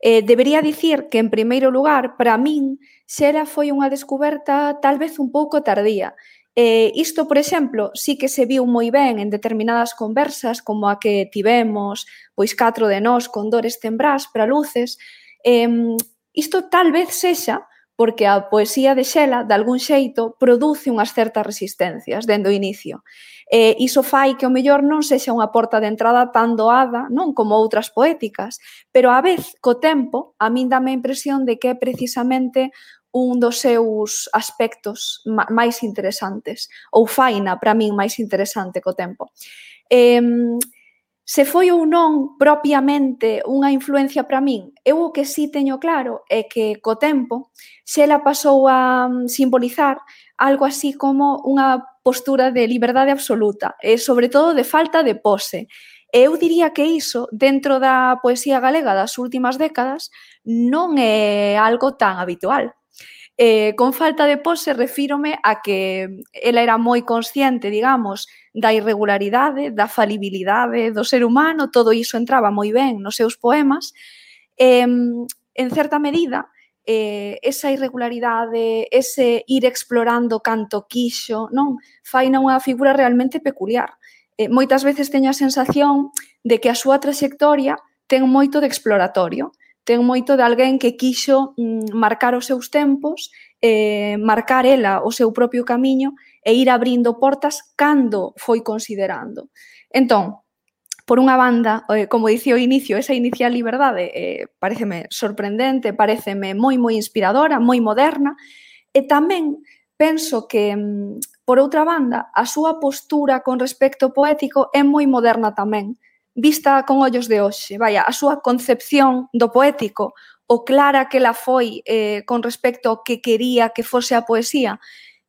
Eh, debería dicir que, en primeiro lugar, para min, Xela foi unha descuberta tal vez un pouco tardía. Eh, isto, por exemplo, sí que se viu moi ben en determinadas conversas, como a que tivemos, pois catro de nós con Dores Tembrás para luces. Eh, isto tal vez sexa porque a poesía de Xela, de algún xeito, produce unhas certas resistencias dende o inicio. E iso fai que o mellor non sexa unha porta de entrada tan doada, non como outras poéticas, pero a vez, co tempo, a min dame a impresión de que é precisamente un dos seus aspectos máis interesantes, ou faina para min máis interesante co tempo. Eh, se foi ou non propiamente unha influencia para min, eu o que sí teño claro é que co tempo se ela pasou a mm, simbolizar algo así como unha postura de liberdade absoluta, e sobre todo de falta de pose. E eu diría que iso, dentro da poesía galega das últimas décadas, non é algo tan habitual. Eh, con falta de pose refírome a que ela era moi consciente, digamos, da irregularidade, da falibilidade do ser humano, todo iso entraba moi ben nos seus poemas. Eh, en certa medida, eh, esa irregularidade, ese ir explorando canto quixo, non? Faina unha figura realmente peculiar. Eh, moitas veces teño a sensación de que a súa trayectoria ten moito de exploratorio, ten moito de alguén que quixo mm, marcar os seus tempos, eh, marcar ela o seu propio camiño e ir abrindo portas cando foi considerando. Entón, por unha banda, eh, como dicía o inicio, esa inicial liberdade eh, pareceme sorprendente, pareceme moi, moi inspiradora, moi moderna, e tamén penso que, mm, por outra banda, a súa postura con respecto poético é moi moderna tamén, vista con ollos de hoxe, vaya, a súa concepción do poético, o clara que la foi eh, con respecto ao que quería que fose a poesía,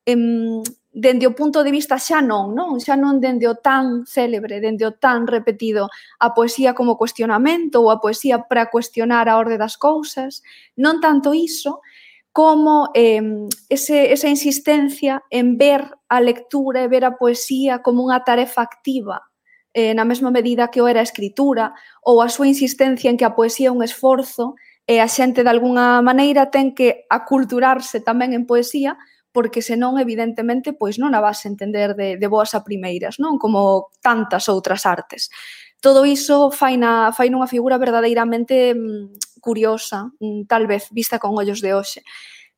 em, dende o punto de vista xa non, non? Xa non dende o tan célebre, dende o tan repetido, a poesía como cuestionamento ou a poesía para cuestionar a orde das cousas, non tanto iso, como eh, ese, esa insistencia en ver a lectura e ver a poesía como unha tarefa activa, eh, na mesma medida que o era a escritura, ou a súa insistencia en que a poesía é un esforzo e a xente de alguna maneira ten que aculturarse tamén en poesía, porque senón, evidentemente, pois non a vas a entender de, de boas a primeiras, non? Como tantas outras artes. Todo iso fai, na, fai nunha figura verdadeiramente mm, curiosa, mm, tal vez, vista con ollos de hoxe.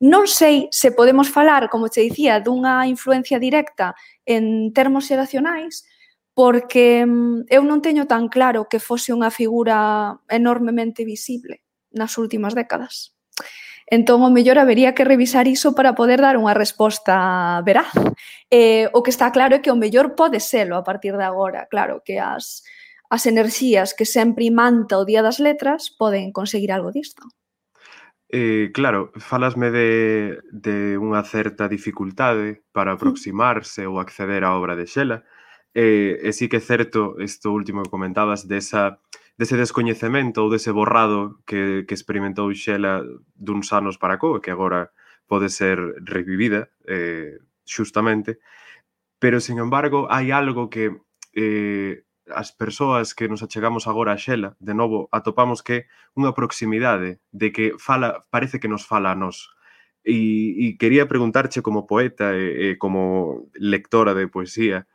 Non sei se podemos falar, como che dicía, dunha influencia directa en termos xeracionais, porque mm, eu non teño tan claro que fose unha figura enormemente visible nas últimas décadas. Entón, o mellor habería que revisar iso para poder dar unha resposta veraz. Eh, o que está claro é que o mellor pode selo a partir de agora. Claro que as, as enerxías que sempre imanta o Día das Letras poden conseguir algo disto. Eh, claro, falasme de, de unha certa dificultade para mm. aproximarse ou acceder á obra de Xela eh, e sí que é certo isto último que comentabas desa, dese descoñecemento ou dese borrado que, que experimentou Xela duns anos para co, que agora pode ser revivida eh, xustamente, pero, sin embargo, hai algo que eh, as persoas que nos achegamos agora a Xela, de novo, atopamos que unha proximidade de que fala, parece que nos fala a nós. E, e quería preguntarche como poeta e, e como lectora de poesía,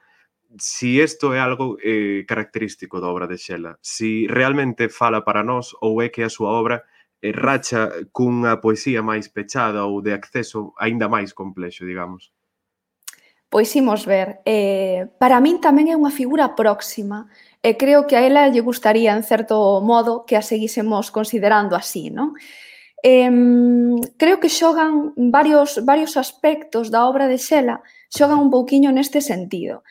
si isto é algo eh, característico da obra de Xela, si realmente fala para nós ou é que a súa obra eh, racha cunha poesía máis pechada ou de acceso aínda máis complexo, digamos. Pois imos ver. Eh, para min tamén é unha figura próxima e creo que a ela lle gustaría, en certo modo, que a seguísemos considerando así, non? Eh, creo que xogan varios, varios aspectos da obra de Xela xogan un pouquiño neste sentido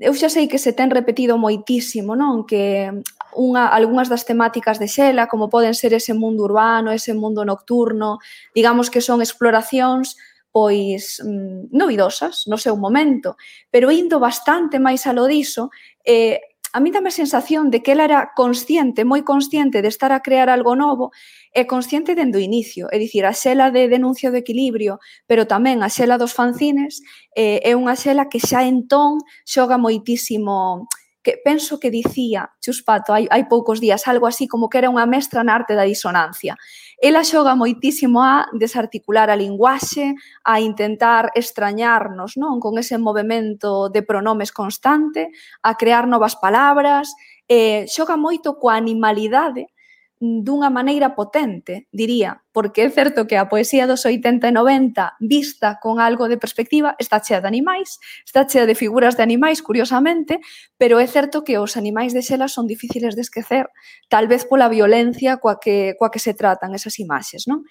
eu xa sei que se ten repetido moitísimo, non? Que unha, algunhas das temáticas de Xela, como poden ser ese mundo urbano, ese mundo nocturno, digamos que son exploracións pois mm, novidosas no seu momento, pero indo bastante máis alo diso, eh, a mí dame a sensación de que ela era consciente, moi consciente de estar a crear algo novo é consciente dende o inicio, é dicir, a xela de denuncia do equilibrio, pero tamén a xela dos fanzines, eh, é unha xela que xa entón xoga moitísimo que penso que dicía Chuspato hai, hai poucos días, algo así como que era unha mestra na arte da disonancia. Ela xoga moitísimo a desarticular a linguaxe, a intentar extrañarnos non con ese movimento de pronomes constante, a crear novas palabras, eh, xoga moito coa animalidade, dunha maneira potente, diría, porque é certo que a poesía dos 80 e 90, vista con algo de perspectiva, está chea de animais, está chea de figuras de animais, curiosamente, pero é certo que os animais de xela son difíciles de esquecer, tal vez pola violencia coa que, coa que se tratan esas imaxes, non?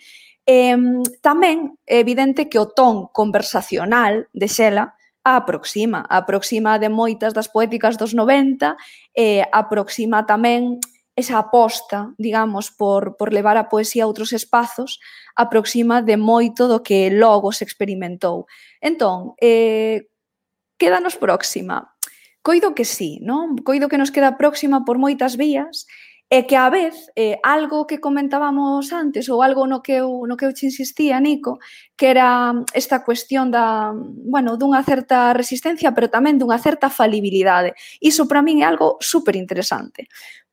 Eh, tamén é evidente que o ton conversacional de xela aproxima, aproxima de moitas das poéticas dos 90, eh, aproxima tamén esa aposta, digamos, por, por levar a poesía a outros espazos, aproxima de moito do que logo se experimentou. Entón, eh, quédanos próxima. Coido que sí, non? Coido que nos queda próxima por moitas vías e que a vez eh, algo que comentábamos antes ou algo no que eu, no que eu che insistía, Nico, que era esta cuestión da, bueno, dunha certa resistencia, pero tamén dunha certa falibilidade. Iso para min é algo super interesante,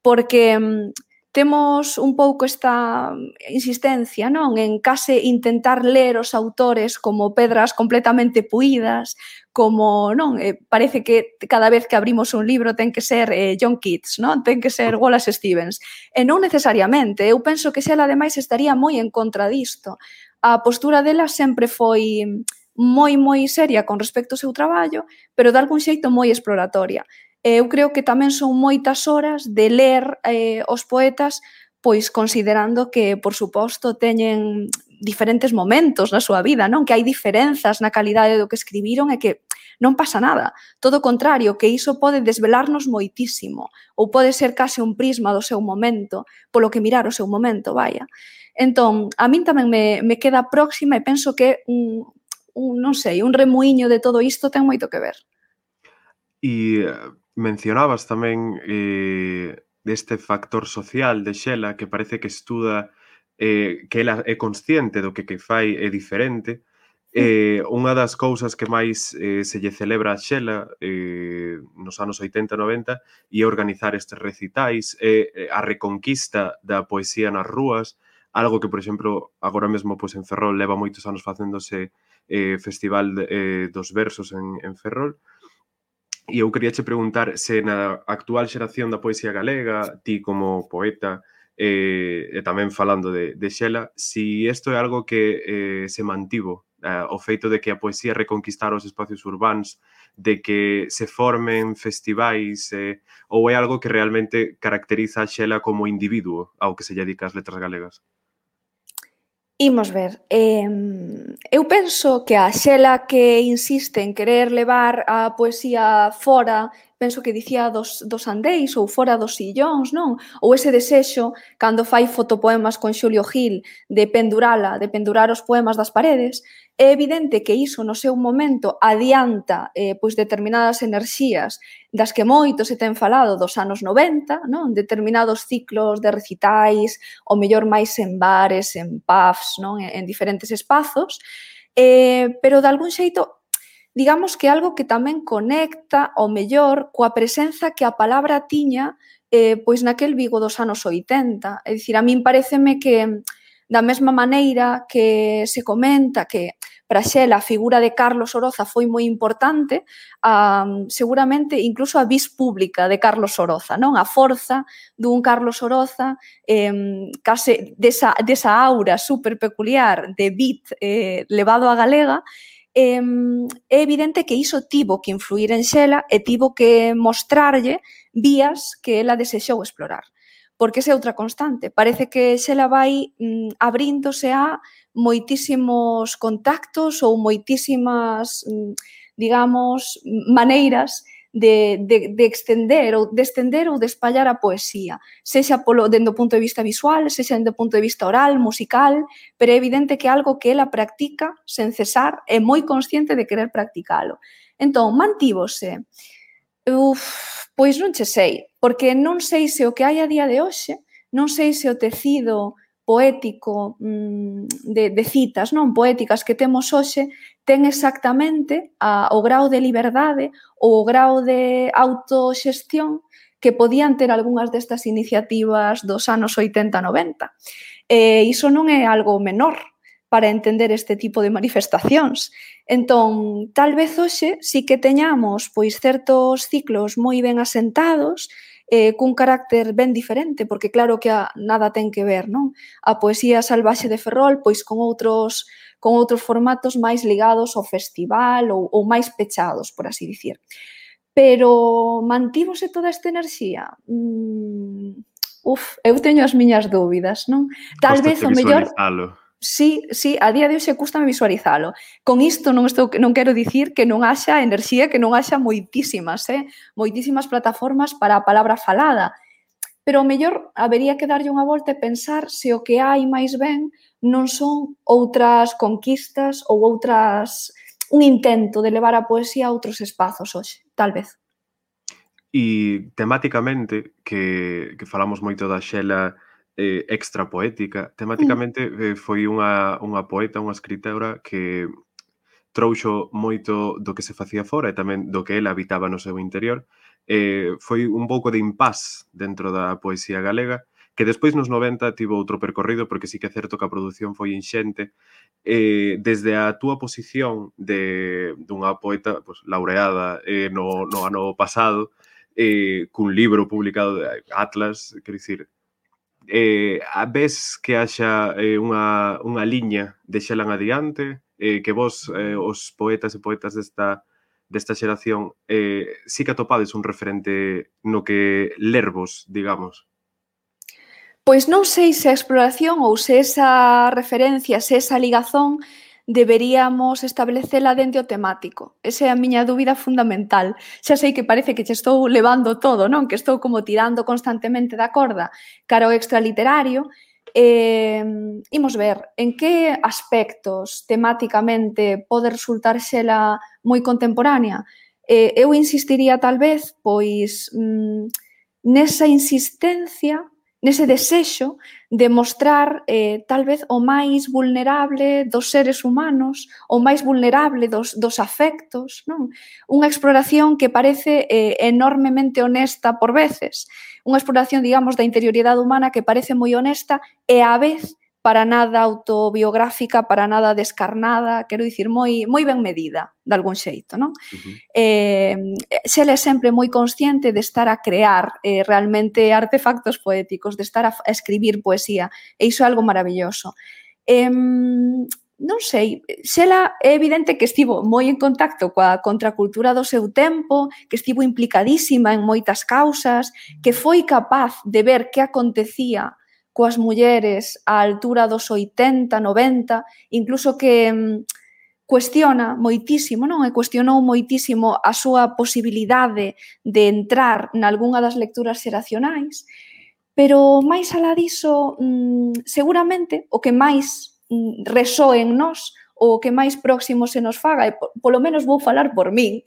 porque mm, temos un pouco esta mm, insistencia non en case intentar ler os autores como pedras completamente puídas, como non eh, parece que cada vez que abrimos un libro ten que ser eh, John Keats, non ten que ser Wallace Stevens. E non necesariamente, eu penso que xa ademais estaría moi en contra disto. A postura dela sempre foi mm, moi moi seria con respecto ao seu traballo, pero de algún xeito moi exploratoria eu creo que tamén son moitas horas de ler eh, os poetas pois considerando que, por suposto, teñen diferentes momentos na súa vida, non? Que hai diferenzas na calidade do que escribiron e que non pasa nada. Todo o contrario, que iso pode desvelarnos moitísimo ou pode ser case un prisma do seu momento, polo que mirar o seu momento, vaya. Entón, a min tamén me, me queda próxima e penso que un, un, non sei, un remuiño de todo isto ten moito que ver. E mencionabas tamén eh, deste factor social de Xela que parece que estuda eh, que ela é consciente do que que fai é diferente eh, unha das cousas que máis eh, se lle celebra a Xela eh, nos anos 80 e 90 e organizar estes recitais eh, a reconquista da poesía nas rúas algo que, por exemplo, agora mesmo pois, en Ferrol leva moitos anos facéndose eh, festival de, eh, dos versos en, en Ferrol E eu quería che preguntar se na actual xeración da poesía galega, ti como poeta, eh, e tamén falando de, de Xela, si isto é algo que eh, se mantivo, eh, o feito de que a poesía reconquistara os espacios urbanos, de que se formen festivais, eh, ou é algo que realmente caracteriza a Xela como individuo ao que se dedica as letras galegas? Imos ver. Eh, eu penso que a Xela que insiste en querer levar a poesía fora penso que dicía dos, dos andeis ou fora dos sillóns, non? Ou ese desexo cando fai fotopoemas con Xulio Gil de pendurala, de pendurar os poemas das paredes, é evidente que iso no seu momento adianta eh, pois determinadas enerxías das que moito se ten falado dos anos 90, non? Determinados ciclos de recitais, ou mellor máis en bares, en pubs, non? En, en diferentes espazos, eh, pero de algún xeito digamos que algo que tamén conecta o mellor coa presenza que a palabra tiña eh, pois naquel Vigo dos anos 80. É dicir, a min pareceme que da mesma maneira que se comenta que para Xela a figura de Carlos Oroza foi moi importante, a, seguramente incluso a vis pública de Carlos Oroza, non a forza dun Carlos Oroza eh, case desa, desa aura super peculiar de bit eh, levado a galega, eh, é evidente que iso tivo que influir en Xela e tivo que mostrarlle vías que ela desexou explorar. Porque esa é outra constante. Parece que Xela vai mm, abríndose a moitísimos contactos ou moitísimas, mm, digamos, maneiras de, de, de extender ou de extender ou de espallar a poesía, sexa polo, dendo punto de vista visual, sexa dendo punto de vista oral, musical, pero é evidente que é algo que ela practica sen cesar, é moi consciente de querer practicalo. Entón, mantívose. Uf, pois non che sei, porque non sei se o que hai a día de hoxe, non sei se o tecido poético mm, de, de citas non poéticas que temos hoxe ten exactamente a, o grau de liberdade ou o grau de autoxestión que podían ter algunhas destas iniciativas dos anos 80-90. E iso non é algo menor para entender este tipo de manifestacións. Entón, tal vez hoxe sí que teñamos pois certos ciclos moi ben asentados eh, cun carácter ben diferente, porque claro que a, nada ten que ver non? a poesía salvaxe de Ferrol pois con outros con outros formatos máis ligados ao festival ou, ou máis pechados, por así dicir. Pero mantívose toda esta enerxía? Mm, uf, eu teño as miñas dúbidas, non? Tal Costa vez o mellor... Sí, sí, a día de hoxe custa visualizalo. Con isto non estou non quero dicir que non haxa enerxía, que non haxa moitísimas, eh? moitísimas plataformas para a palabra falada, pero o mellor habería que darlle unha volta e pensar se o que hai máis ben non son outras conquistas ou outras un intento de levar a poesía a outros espazos hoxe, tal vez. E temáticamente, que, que falamos moito da Xela eh, extra poética, temáticamente mm. eh, foi unha, unha poeta, unha escritora que trouxo moito do que se facía fora e tamén do que ela habitaba no seu interior. Eh, foi un pouco de impás dentro da poesía galega, que despois nos 90 tivo outro percorrido, porque sí que é certo que a produción foi inxente. Eh, desde a túa posición de dunha poeta pues, laureada eh, no, no ano pasado, eh, cun libro publicado de Atlas, quer dicir, eh, a ves que haxa eh, unha, unha liña de xelan adiante, eh, que vos, eh, os poetas e poetas desta desta xeración, eh, sí que atopades un referente no que lervos, digamos. Pois non sei se a exploración ou se esa referencia, se esa ligazón deberíamos establecela dentro o temático. Esa é a miña dúbida fundamental. Xa sei que parece que che estou levando todo, non? Que estou como tirando constantemente da corda cara ao extraliterario. Eh, imos ver en que aspectos temáticamente pode resultar xela moi contemporánea. Eh, eu insistiría tal vez, pois, mm, nesa insistencia nese desexo de mostrar eh, tal vez o máis vulnerable dos seres humanos, o máis vulnerable dos, dos afectos, non? Unha exploración que parece eh, enormemente honesta por veces, unha exploración, digamos, da interioridade humana que parece moi honesta e á vez para nada autobiográfica, para nada descarnada, quero dicir, moi, moi ben medida, de algún xeito, non? Uh -huh. eh, xela é sempre moi consciente de estar a crear eh, realmente artefactos poéticos, de estar a, a escribir poesía, e iso é algo maravilloso. Eh, non sei, Xela é evidente que estivo moi en contacto coa contracultura do seu tempo, que estivo implicadísima en moitas causas, que foi capaz de ver que acontecía coas mulleres á altura dos 80, 90, incluso que mm, cuestiona moitísimo, non? E cuestionou moitísimo a súa posibilidade de entrar nalgúnha das lecturas xeracionais, pero máis alá diso, mm, seguramente o que máis mm, resoe en nós o que máis próximo se nos faga, e polo menos vou falar por min,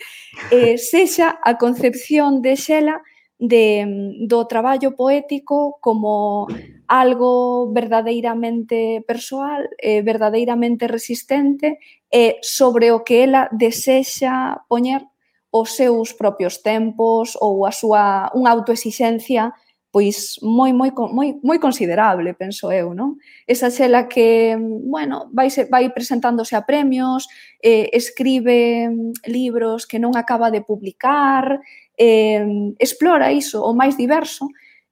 eh, sexa a concepción de Xela de, mm, do traballo poético como algo verdadeiramente persoal, eh, verdadeiramente resistente e eh, sobre o que ela desexa poñer os seus propios tempos ou a súa unha autoexixencia pois moi moi moi moi considerable, penso eu, non? Esa xela que, mm, bueno, vai se, vai presentándose a premios, eh, escribe mm, libros que non acaba de publicar, eh, explora iso o máis diverso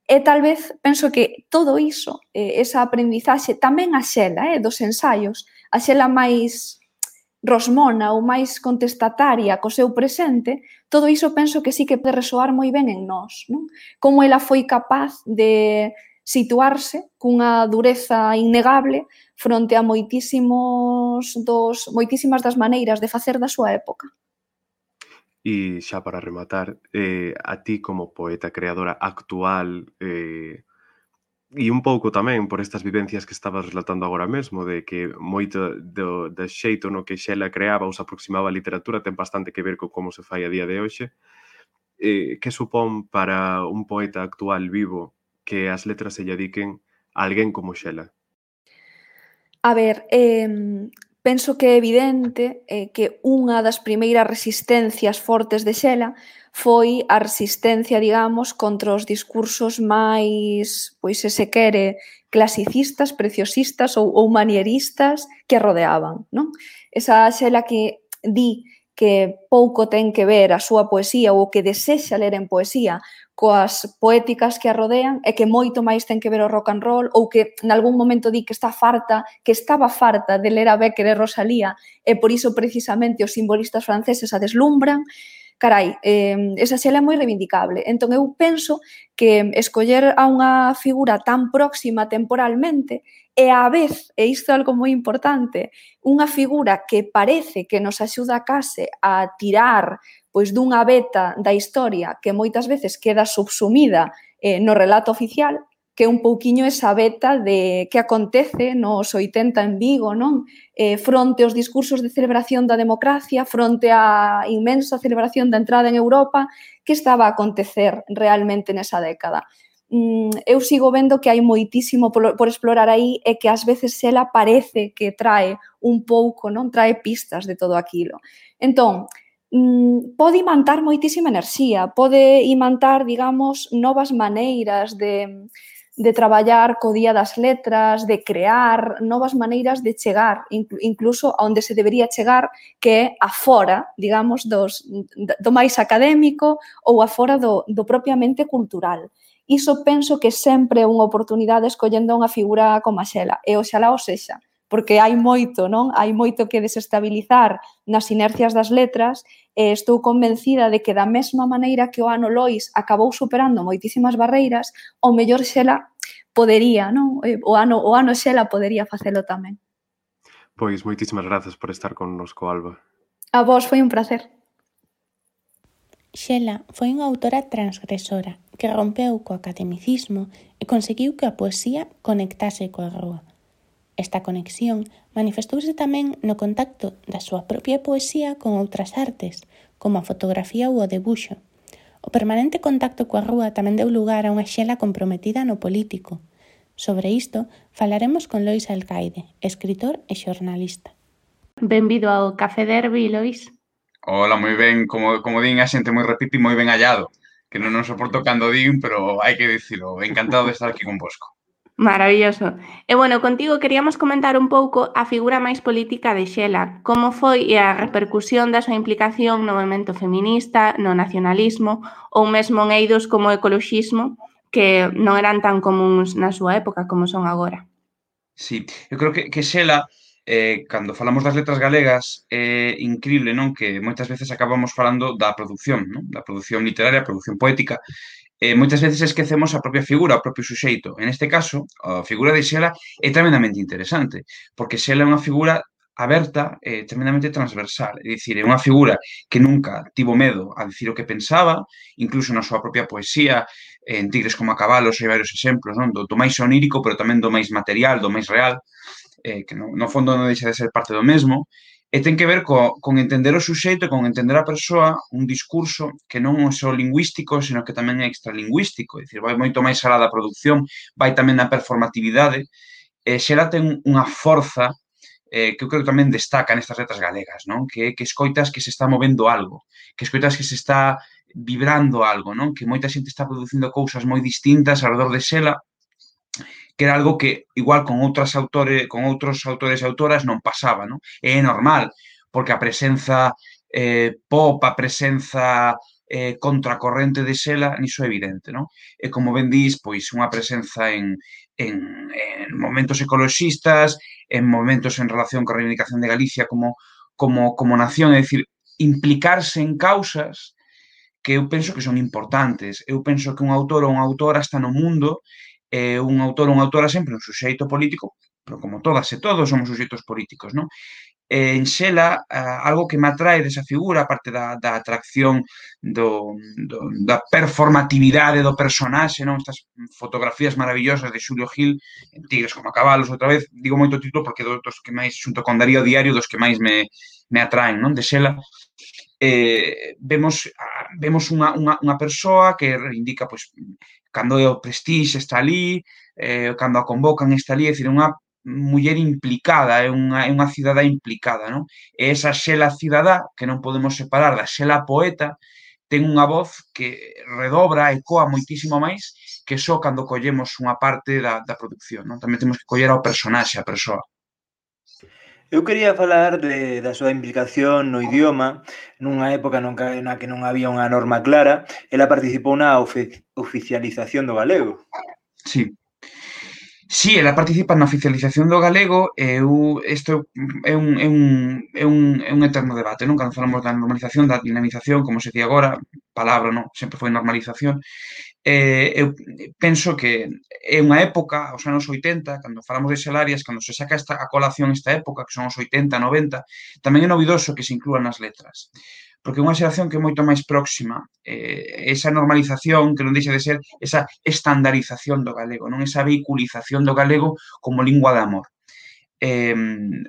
e tal vez penso que todo iso, eh, esa aprendizaxe tamén a xela eh, dos ensaios, a xela máis rosmona ou máis contestataria co seu presente, todo iso penso que sí que pode resoar moi ben en nós. Non? Como ela foi capaz de situarse cunha dureza innegable fronte a moitísimos dos, moitísimas das maneiras de facer da súa época. E xa para rematar, eh, a ti como poeta creadora actual eh, e un pouco tamén por estas vivencias que estabas relatando agora mesmo de que moito do, do xeito no que Xela creaba ou se aproximaba a literatura ten bastante que ver co como se fai a día de hoxe eh, que supón para un poeta actual vivo que as letras se lle adiquen a alguén como Xela? A ver, eh, penso que é evidente eh, que unha das primeiras resistencias fortes de Xela foi a resistencia, digamos, contra os discursos máis, pois se se quere, clasicistas, preciosistas ou, ou manieristas que a rodeaban. Non? Esa Xela que di que pouco ten que ver a súa poesía ou o que desexa ler en poesía coas poéticas que a rodean e que moito máis ten que ver o rock and roll ou que nalgún momento di que está farta, que estaba farta de ler a Becker e Rosalía e por iso precisamente os simbolistas franceses a deslumbran carai, eh, esa xela é moi reivindicable. Entón, eu penso que escoller a unha figura tan próxima temporalmente e a vez, e isto é algo moi importante, unha figura que parece que nos axuda case a tirar pois dunha beta da historia que moitas veces queda subsumida eh, no relato oficial, que é un pouquiño esa beta de que acontece nos 80 en Vigo, non? Eh, fronte aos discursos de celebración da democracia, fronte á inmensa celebración da entrada en Europa, que estaba a acontecer realmente nesa década. Mm, eu sigo vendo que hai moitísimo por, por explorar aí e que ás veces ela parece que trae un pouco, non trae pistas de todo aquilo. Entón, mm, pode imantar moitísima enerxía, pode imantar, digamos, novas maneiras de, de traballar co día das letras, de crear novas maneiras de chegar, incluso a onde se debería chegar, que é afora, digamos, dos, do máis académico ou afora do, do propiamente cultural. Iso penso que sempre é unha oportunidade escollendo unha figura como a Xela, e oxalá o sexa, porque hai moito, non? Hai moito que desestabilizar nas inercias das letras e estou convencida de que da mesma maneira que o ano Lois acabou superando moitísimas barreiras, o mellor xela podería, non? O ano o ano xela podería facelo tamén. Pois moitísimas grazas por estar connosco, Alba. A vos foi un placer. Xela foi unha autora transgresora que rompeu co academicismo e conseguiu que a poesía conectase coa rúa. Esta conexión manifestouse tamén no contacto da súa propia poesía con outras artes, como a fotografía ou o debuxo. O permanente contacto coa rúa tamén deu lugar a unha xela comprometida no político. Sobre isto falaremos con Lois Alcaide, escritor e xornalista. Benvido ao Café Derby, Lois. Hola, moi ben, como, como din a xente moi repite, moi ben hallado que non nos soporto cando din, pero hai que dicilo. Encantado de estar aquí convosco. Maravilloso. E bueno, contigo queríamos comentar un pouco a figura máis política de Xela, como foi a repercusión da súa implicación no movimento feminista, no nacionalismo ou mesmo en eidos como o ecoloxismo, que non eran tan comuns na súa época como son agora. Sí, eu creo que, que Xela, eh, cando falamos das letras galegas, é eh, increíble non que moitas veces acabamos falando da produción, non? da produción literaria, produción poética, eh, moitas veces esquecemos a propia figura, o propio suxeito. En este caso, a figura de Xela é tremendamente interesante, porque Xela é unha figura aberta e eh, tremendamente transversal, é dicir, é unha figura que nunca tivo medo a dicir o que pensaba, incluso na súa propia poesía, en Tigres como a cabalos hai varios exemplos, non? Do, do máis onírico, pero tamén do máis material, do máis real, eh, que no, no fondo non deixa de ser parte do mesmo, e ten que ver co, con entender o suxeito e con entender a persoa un discurso que non é só lingüístico, senón que tamén é extralingüístico, é dicir, vai moito máis alá da produción, vai tamén na performatividade, e xera ten unha forza eh, que eu creo que tamén destaca nestas letras galegas, non? Que, que escoitas que se está movendo algo, que escoitas que se está vibrando algo, non? Que moita xente está producindo cousas moi distintas alrededor de xela que era algo que igual con outras autores, con outros autores e autoras non pasaba, non? E é normal, porque a presenza eh, pop, a presenza eh, contracorrente de Sela, niso é evidente, non? E como ben dís, pois unha presenza en, en, en momentos ecoloxistas, en momentos en relación con a reivindicación de Galicia como, como, como nación, é dicir, implicarse en causas que eu penso que son importantes. Eu penso que un autor ou unha autora está no mundo eh, un autor ou unha autora sempre un suxeito político, pero como todas e todos somos suxeitos políticos, non? en Xela algo que me atrae desa figura, aparte da, da atracción do, do, da performatividade do personaxe, non estas fotografías maravillosas de Xulio Gil en Tigres como a cabalos, outra vez, digo moito título porque dos que máis, xunto con Darío Diario, dos que máis me, me atraen, non? De Xela, eh, vemos vemos unha, unha, unha persoa que indica pois, cando é o Prestige está ali, eh, cando a convocan está ali, é dicir, unha muller implicada, é unha, é unha cidadá implicada, non? E esa xela cidadá, que non podemos separar da xela poeta, ten unha voz que redobra, ecoa moitísimo máis que só cando collemos unha parte da, da producción, non? Tamén temos que coller ao personaxe, a persoa. Eu quería falar de, da súa implicación no idioma nunha época non, na que non había unha norma clara. Ela participou na ofi oficialización do galego. Sí. Sí, ela participa na oficialización do galego e eu, isto é un, é, un, é, un, é un eterno debate, non? Cando falamos da normalización, da dinamización, como se di agora, palabra, non? Sempre foi normalización eh, eu penso que é unha época, os anos 80, cando falamos de salarias, cando se saca esta, a colación esta época, que son os 80, 90, tamén é novidoso que se inclúan nas letras. Porque é unha xeración que é moito máis próxima, eh, esa normalización que non deixa de ser esa estandarización do galego, non esa vehiculización do galego como lingua de amor eh,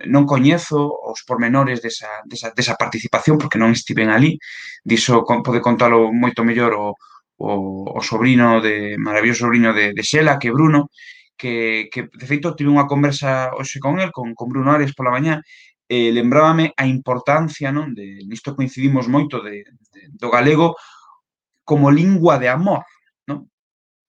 non coñezo os pormenores desa, desa, desa participación porque non estiven ali, diso pode contalo moito mellor o, o, o sobrino de maravilloso sobrino de, de Xela, que Bruno, que, que de feito tive unha conversa hoxe con el, con, con Bruno Ares pola mañá, eh, lembrábame a importancia, non, de, nisto coincidimos moito de, de, do galego como lingua de amor, non?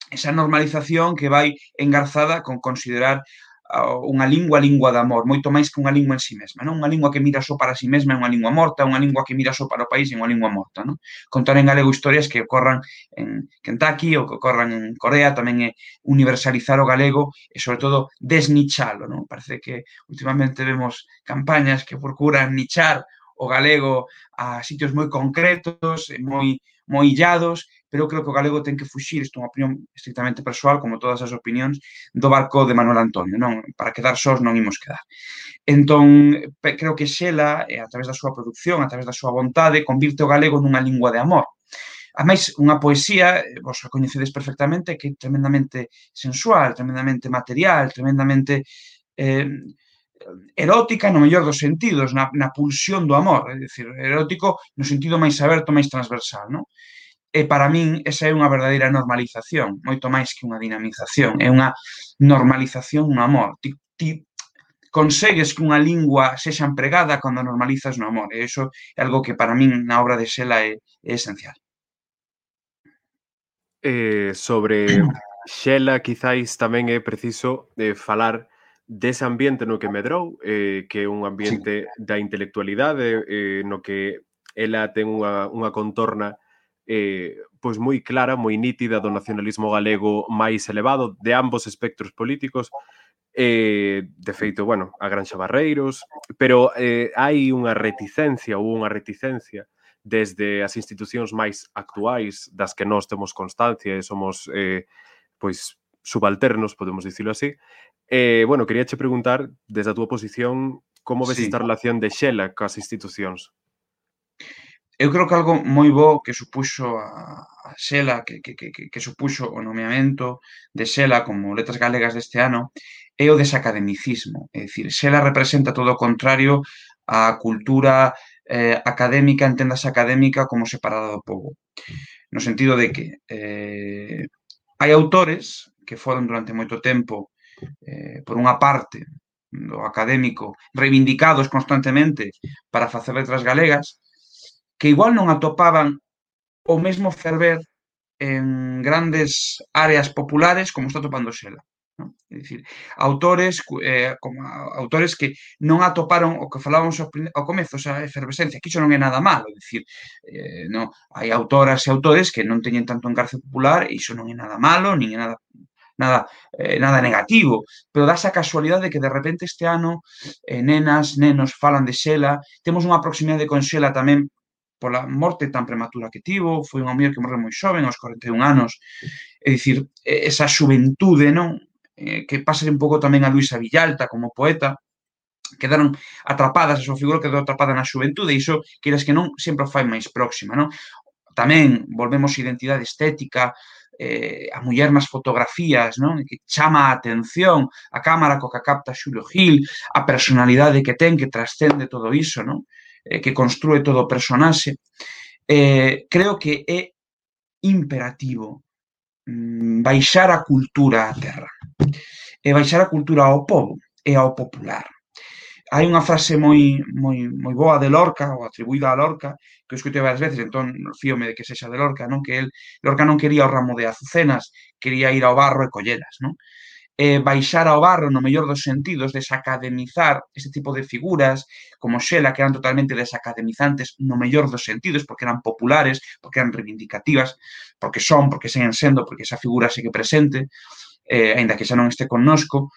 Esa normalización que vai engarzada con considerar unha lingua, lingua de amor, moito máis que unha lingua en si sí mesma, non? Unha lingua que mira só para si sí mesma, unha lingua morta, unha lingua que mira só para o país é unha lingua morta, non? Contar en galego historias que ocorran en Kentucky ou que ocorran en Corea tamén é universalizar o galego e, sobre todo, desnichalo, non? Parece que últimamente vemos campañas que procuran nichar o galego a sitios moi concretos, moi moi illados, pero eu creo que o galego ten que fuxir, isto é unha opinión estrictamente persoal, como todas as opinións, do barco de Manuel Antonio, non? Para quedar sós non imos quedar. Entón, creo que Xela, eh, a través da súa producción, a través da súa vontade, convirte o galego nunha lingua de amor. A máis, unha poesía, eh, vos a coñecedes perfectamente, que é tremendamente sensual, tremendamente material, tremendamente eh, erótica no mellor dos sentidos, na, na pulsión do amor, é dicir, erótico no sentido máis aberto, máis transversal, non? E para min esa é unha verdadeira normalización, moito máis que unha dinamización, é unha normalización, no amor. Ti, ti consegues que unha lingua sexa empregada cando normalizas no amor. E iso é algo que para min na obra de Sela é, é esencial. Eh, sobre Xela quizáis tamén é preciso eh, falar dese ambiente no que medrou, eh, que é un ambiente sí. da intelectualidade, eh, no que ela ten unha, unha contorna eh, pois moi clara, moi nítida do nacionalismo galego máis elevado de ambos espectros políticos, eh, de feito, bueno, a Granxa Barreiros, pero eh, hai unha reticencia ou unha reticencia desde as institucións máis actuais das que nós temos constancia e somos eh, pois subalternos, podemos dicilo así. Eh, bueno, quería che preguntar, desde a túa posición, como ves sí. esta relación de Xela coas institucións? eu creo que algo moi bo que supuxo a, a Xela, que, que, que, que supuxo o nomeamento de Xela como letras galegas deste ano, é o desacademicismo. É dicir, Xela representa todo o contrario á cultura eh, académica, entendas académica como separada do povo. No sentido de que eh, hai autores que foron durante moito tempo, eh, por unha parte, do académico, reivindicados constantemente para facer letras galegas, que igual non atopaban o mesmo ferver en grandes áreas populares como está topando Xela. ¿no? É dicir, autores eh, como autores que non atoparon o que falábamos ao, ao comezo, esa efervescencia, que iso non é nada malo, é dicir, eh, no, hai autoras e autores que non teñen tanto encarce popular e iso non é nada malo, nin é nada nada eh, nada negativo, pero dá esa casualidade de que de repente este ano eh, nenas, nenos falan de Xela, temos unha proximidade con Xela tamén pola morte tan prematura que tivo, foi unha muller que morreu moi xoven, aos 41 anos, é dicir, esa xuventude, non? Eh, que pasa un pouco tamén a Luisa Villalta como poeta, quedaron atrapadas, a súa figura quedou atrapada na xuventude, e iso, queiras que non, sempre fai máis próxima, non? Tamén volvemos a identidade estética, eh, a muller nas fotografías, non? que chama a atención, a cámara co que capta Xulio Gil, a personalidade que ten que trascende todo iso, non? eh, que construe todo o personaxe, eh, creo que é imperativo mm, baixar a cultura á terra e baixar a cultura ao povo e ao popular. Hai unha frase moi, moi, moi boa de Lorca, ou atribuída a Lorca, que eu escutei varias veces, entón fíome de que sexa de Lorca, non? que el, Lorca non quería o ramo de azucenas, quería ir ao barro e collelas. Non? eh, baixar ao barro no mellor dos sentidos, desacademizar este tipo de figuras, como Xela, que eran totalmente desacademizantes no mellor dos sentidos, porque eran populares, porque eran reivindicativas, porque son, porque seguen sendo, porque esa figura segue presente, eh, ainda que xa non este connosco,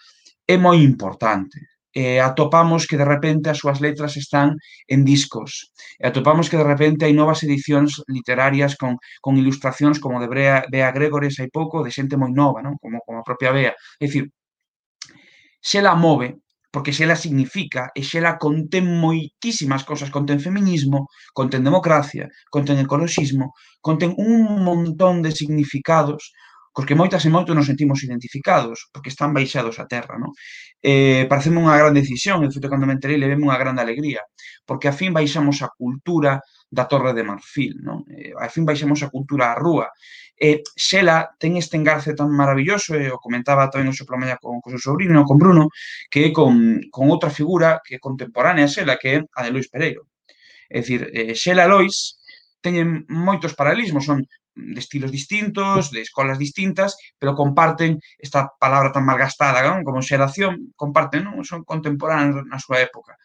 é moi importante eh, atopamos que de repente as súas letras están en discos. E atopamos que de repente hai novas edicións literarias con, con ilustracións como de Brea, Bea Gregores hai pouco, de xente moi nova, non? Como, como a propia Bea. É dicir, Xela move, porque Xela significa e Xela contén moitísimas cosas, contén feminismo, contén democracia, contén ecologismo, contén un montón de significados cos que moitas e moitos nos sentimos identificados, porque están baixados a terra, non? Eh, pareceme unha gran decisión, e de feito, cando me enterei, leveme unha grande alegría, porque a fin baixamos a cultura da Torre de Marfil, non? Eh, a fin baixamos a cultura á rúa. E eh, Xela ten este engarce tan maravilloso, e eh, o comentaba tamén o seu plamaña con, con o seu sobrino, con Bruno, que é con, con outra figura que é contemporánea a Xela, que é a de Luis Pereiro. É dicir, eh, Xela e Lois teñen moitos paralelismos, son de estilos distintos, de escolas distintas, pero comparten esta palabra tan malgastada non? como xeración, comparten, non? son contemporáneos na súa época.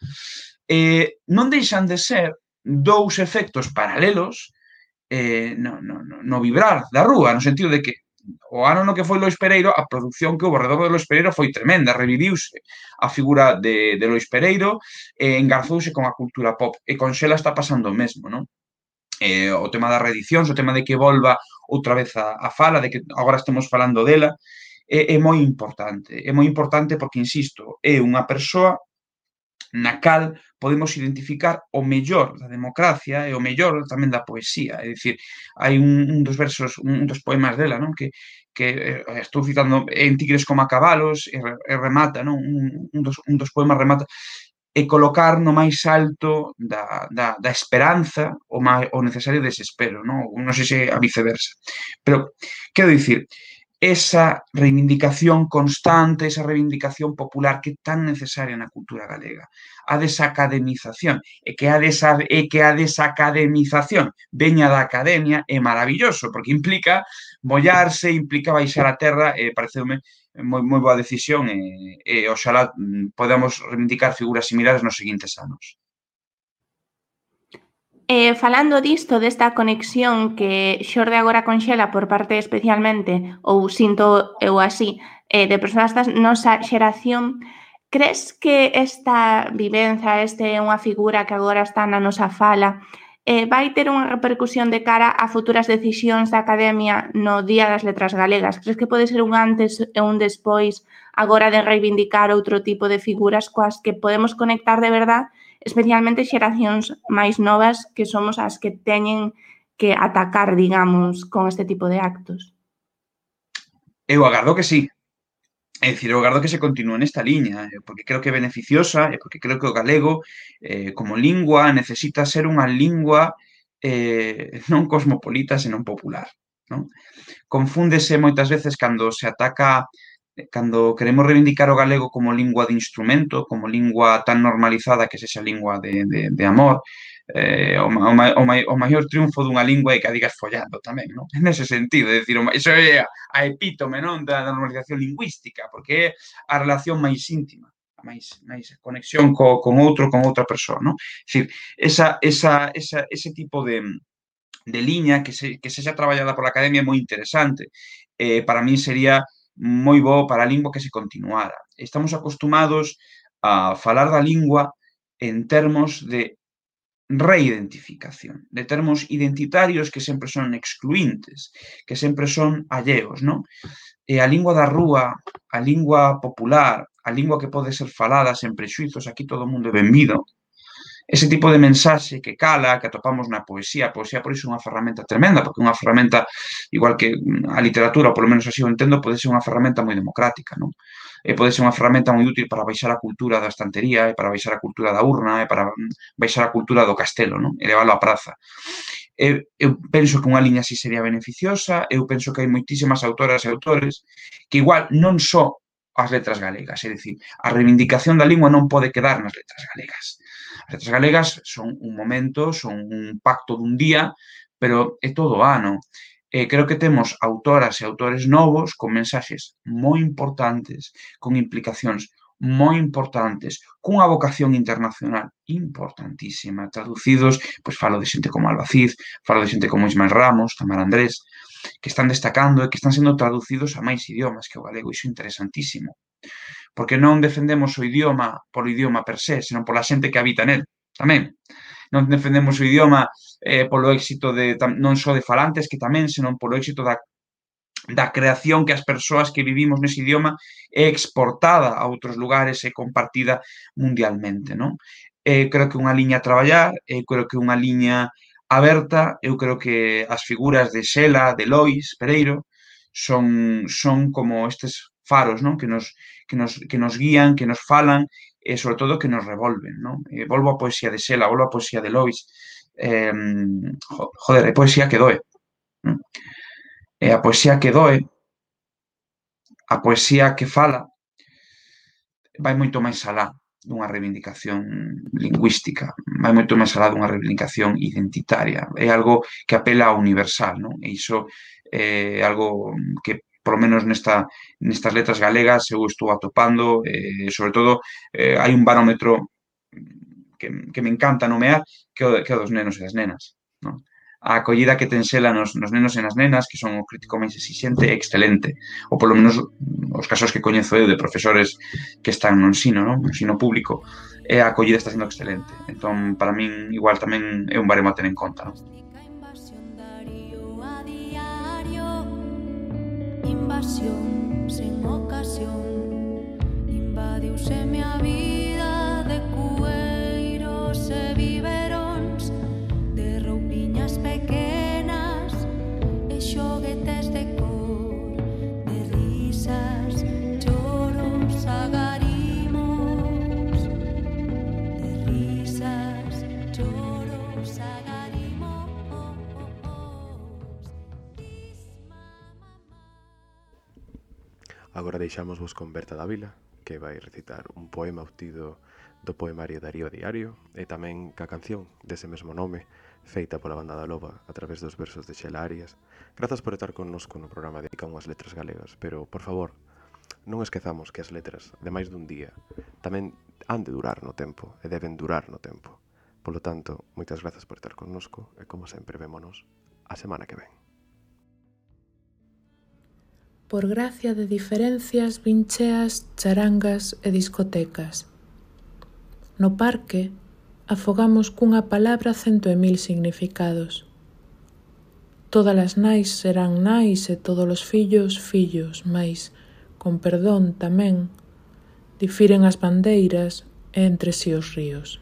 Eh, non deixan de ser dous efectos paralelos eh, no, no, no vibrar da rúa, no sentido de que o ano no que foi Lois Pereiro, a produción que houve redor de Lois Pereiro foi tremenda, reviviuse a figura de, de Lois Pereiro, e engarzouse con a cultura pop, e con Xela está pasando o mesmo, non? eh, o tema das reedicións, o tema de que volva outra vez a, a fala, de que agora estemos falando dela, é, é moi importante. É moi importante porque, insisto, é unha persoa na cal podemos identificar o mellor da democracia e o mellor tamén da poesía. É dicir, hai un, un dos versos, un, un dos poemas dela, non? que, que eh, estou citando en Tigres como a cabalos e, e remata, non? Un, un, dos, un dos poemas remata e colocar no máis alto da, da, da esperanza o, máis, o necesario desespero, non? non sei se a viceversa. Pero, quero dicir, esa reivindicación constante, esa reivindicación popular que é tan necesaria na cultura galega, a desacademización, e que a, desa, e que a desacademización veña da academia é maravilloso, porque implica mollarse, implica baixar a terra, e pareceume moi, moi boa decisión e, e oxalá mm, podamos reivindicar figuras similares nos seguintes anos. Eh, falando disto, desta conexión que xorde agora con Xela por parte especialmente, ou sinto eu así, eh, de persoas da nosa xeración, crees que esta vivenza, este é unha figura que agora está na nosa fala, eh, vai ter unha repercusión de cara a futuras decisións da Academia no Día das Letras Galegas? Crees que pode ser un antes e un despois agora de reivindicar outro tipo de figuras coas que podemos conectar de verdad, especialmente xeracións máis novas que somos as que teñen que atacar, digamos, con este tipo de actos? Eu agardo que sí, É dicir, eu agardo que se continúe nesta liña, eh, porque creo que é beneficiosa, e porque creo que o galego, eh, como lingua, necesita ser unha lingua eh, [LAUGHS] non cosmopolita, senón popular. Non? Confúndese moitas veces cando se ataca eh, cando queremos reivindicar o galego como lingua de instrumento, como lingua tan normalizada que sexa lingua de, de, de amor, eh, o, o, o, o maior triunfo dunha lingua é que a digas follando tamén, non? [LAUGHS] Nese sentido, é dicir, iso é a epítome non da, da normalización lingüística, porque é a relación máis íntima a máis, máis conexión co, con outro, con outra persoa, non? É dicir, esa, esa, esa, ese tipo de, de liña que, se, que sexa traballada pola academia é moi interesante. Eh, para mí sería moi bo para a lingua que se continuara. Estamos acostumados a falar da lingua en termos de reidentificación, de termos identitarios que sempre son excluintes, que sempre son alleos, non? E a lingua da rúa, a lingua popular, a lingua que pode ser falada sen prexuizos, aquí todo o mundo é benvido, ese tipo de mensaxe que cala, que atopamos na poesía. A poesía, por iso, é unha ferramenta tremenda, porque unha ferramenta, igual que mm, a literatura, ou polo menos así o entendo, pode ser unha ferramenta moi democrática, non? E pode ser unha ferramenta moi útil para baixar a cultura da estantería, e para baixar a cultura da urna, e para mm, baixar a cultura do castelo, non? E leválo á praza eu, eu penso que unha liña así sería beneficiosa, eu penso que hai moitísimas autoras e autores que igual non só as letras galegas, é dicir, a reivindicación da lingua non pode quedar nas letras galegas festas galegas son un momento, son un pacto dun día, pero é todo o ano. Eh, creo que temos autoras e autores novos con mensaxes moi importantes, con implicacións moi importantes, cunha vocación internacional importantísima, traducidos, pois falo de xente como Albacid, falo de xente como Ismael Ramos, Tamar Andrés, que están destacando e que están sendo traducidos a máis idiomas que o galego, iso é interesantísimo porque non defendemos o idioma polo idioma per se, senón pola xente que habita nel tamén. Non defendemos o idioma eh, polo éxito de non só de falantes que tamén, senón polo éxito da da creación que as persoas que vivimos nese idioma é exportada a outros lugares e compartida mundialmente, non? Eh, creo que unha liña a traballar, eh, creo que unha liña aberta, eu creo que as figuras de Xela, de Lois, Pereiro, son, son como estes faros, non? Que nos, que nos, que nos guían, que nos falan e, eh, sobre todo, que nos revolven, non? E eh, volvo a poesía de Sela, volvo a poesía de Lois. Eh, joder, é poesía que doe. Non? E eh, a poesía que doe, a poesía que fala, vai moito máis alá dunha reivindicación lingüística, vai moito máis alá dunha reivindicación identitaria. É algo que apela ao universal, non? E iso é algo que polo menos nesta, nestas letras galegas, eu estou atopando, eh, sobre todo, eh, hai un barómetro que, que me encanta nomear, que o, que o dos nenos e das nenas. Non? A acollida que ten xela nos, nos nenos e nas nenas, que son o crítico máis exixente, é excelente. Ou polo menos os casos que coñezo eu de profesores que están no ensino, non? no ensino público, é a acollida está sendo excelente. Entón, para min, igual tamén é un baremo a ter en conta. Non? sin ocasión, invadiuse mi vida. Agora deixamos vos con Berta Dávila, que vai recitar un poema obtido do poemario Darío Diario e tamén ca canción dese mesmo nome feita pola banda da Loba a través dos versos de Xela Arias. Grazas por estar connosco no programa de unhas letras galegas, pero, por favor, non esquezamos que as letras, de máis dun día, tamén han de durar no tempo e deben durar no tempo. Polo tanto, moitas grazas por estar connosco e, como sempre, vémonos a semana que ven por gracia de diferencias vincheas, charangas e discotecas. No parque afogamos cunha palabra cento e mil significados. Todas as nais serán nais e todos os fillos fillos, mais, con perdón tamén, difiren as bandeiras e entre si os ríos.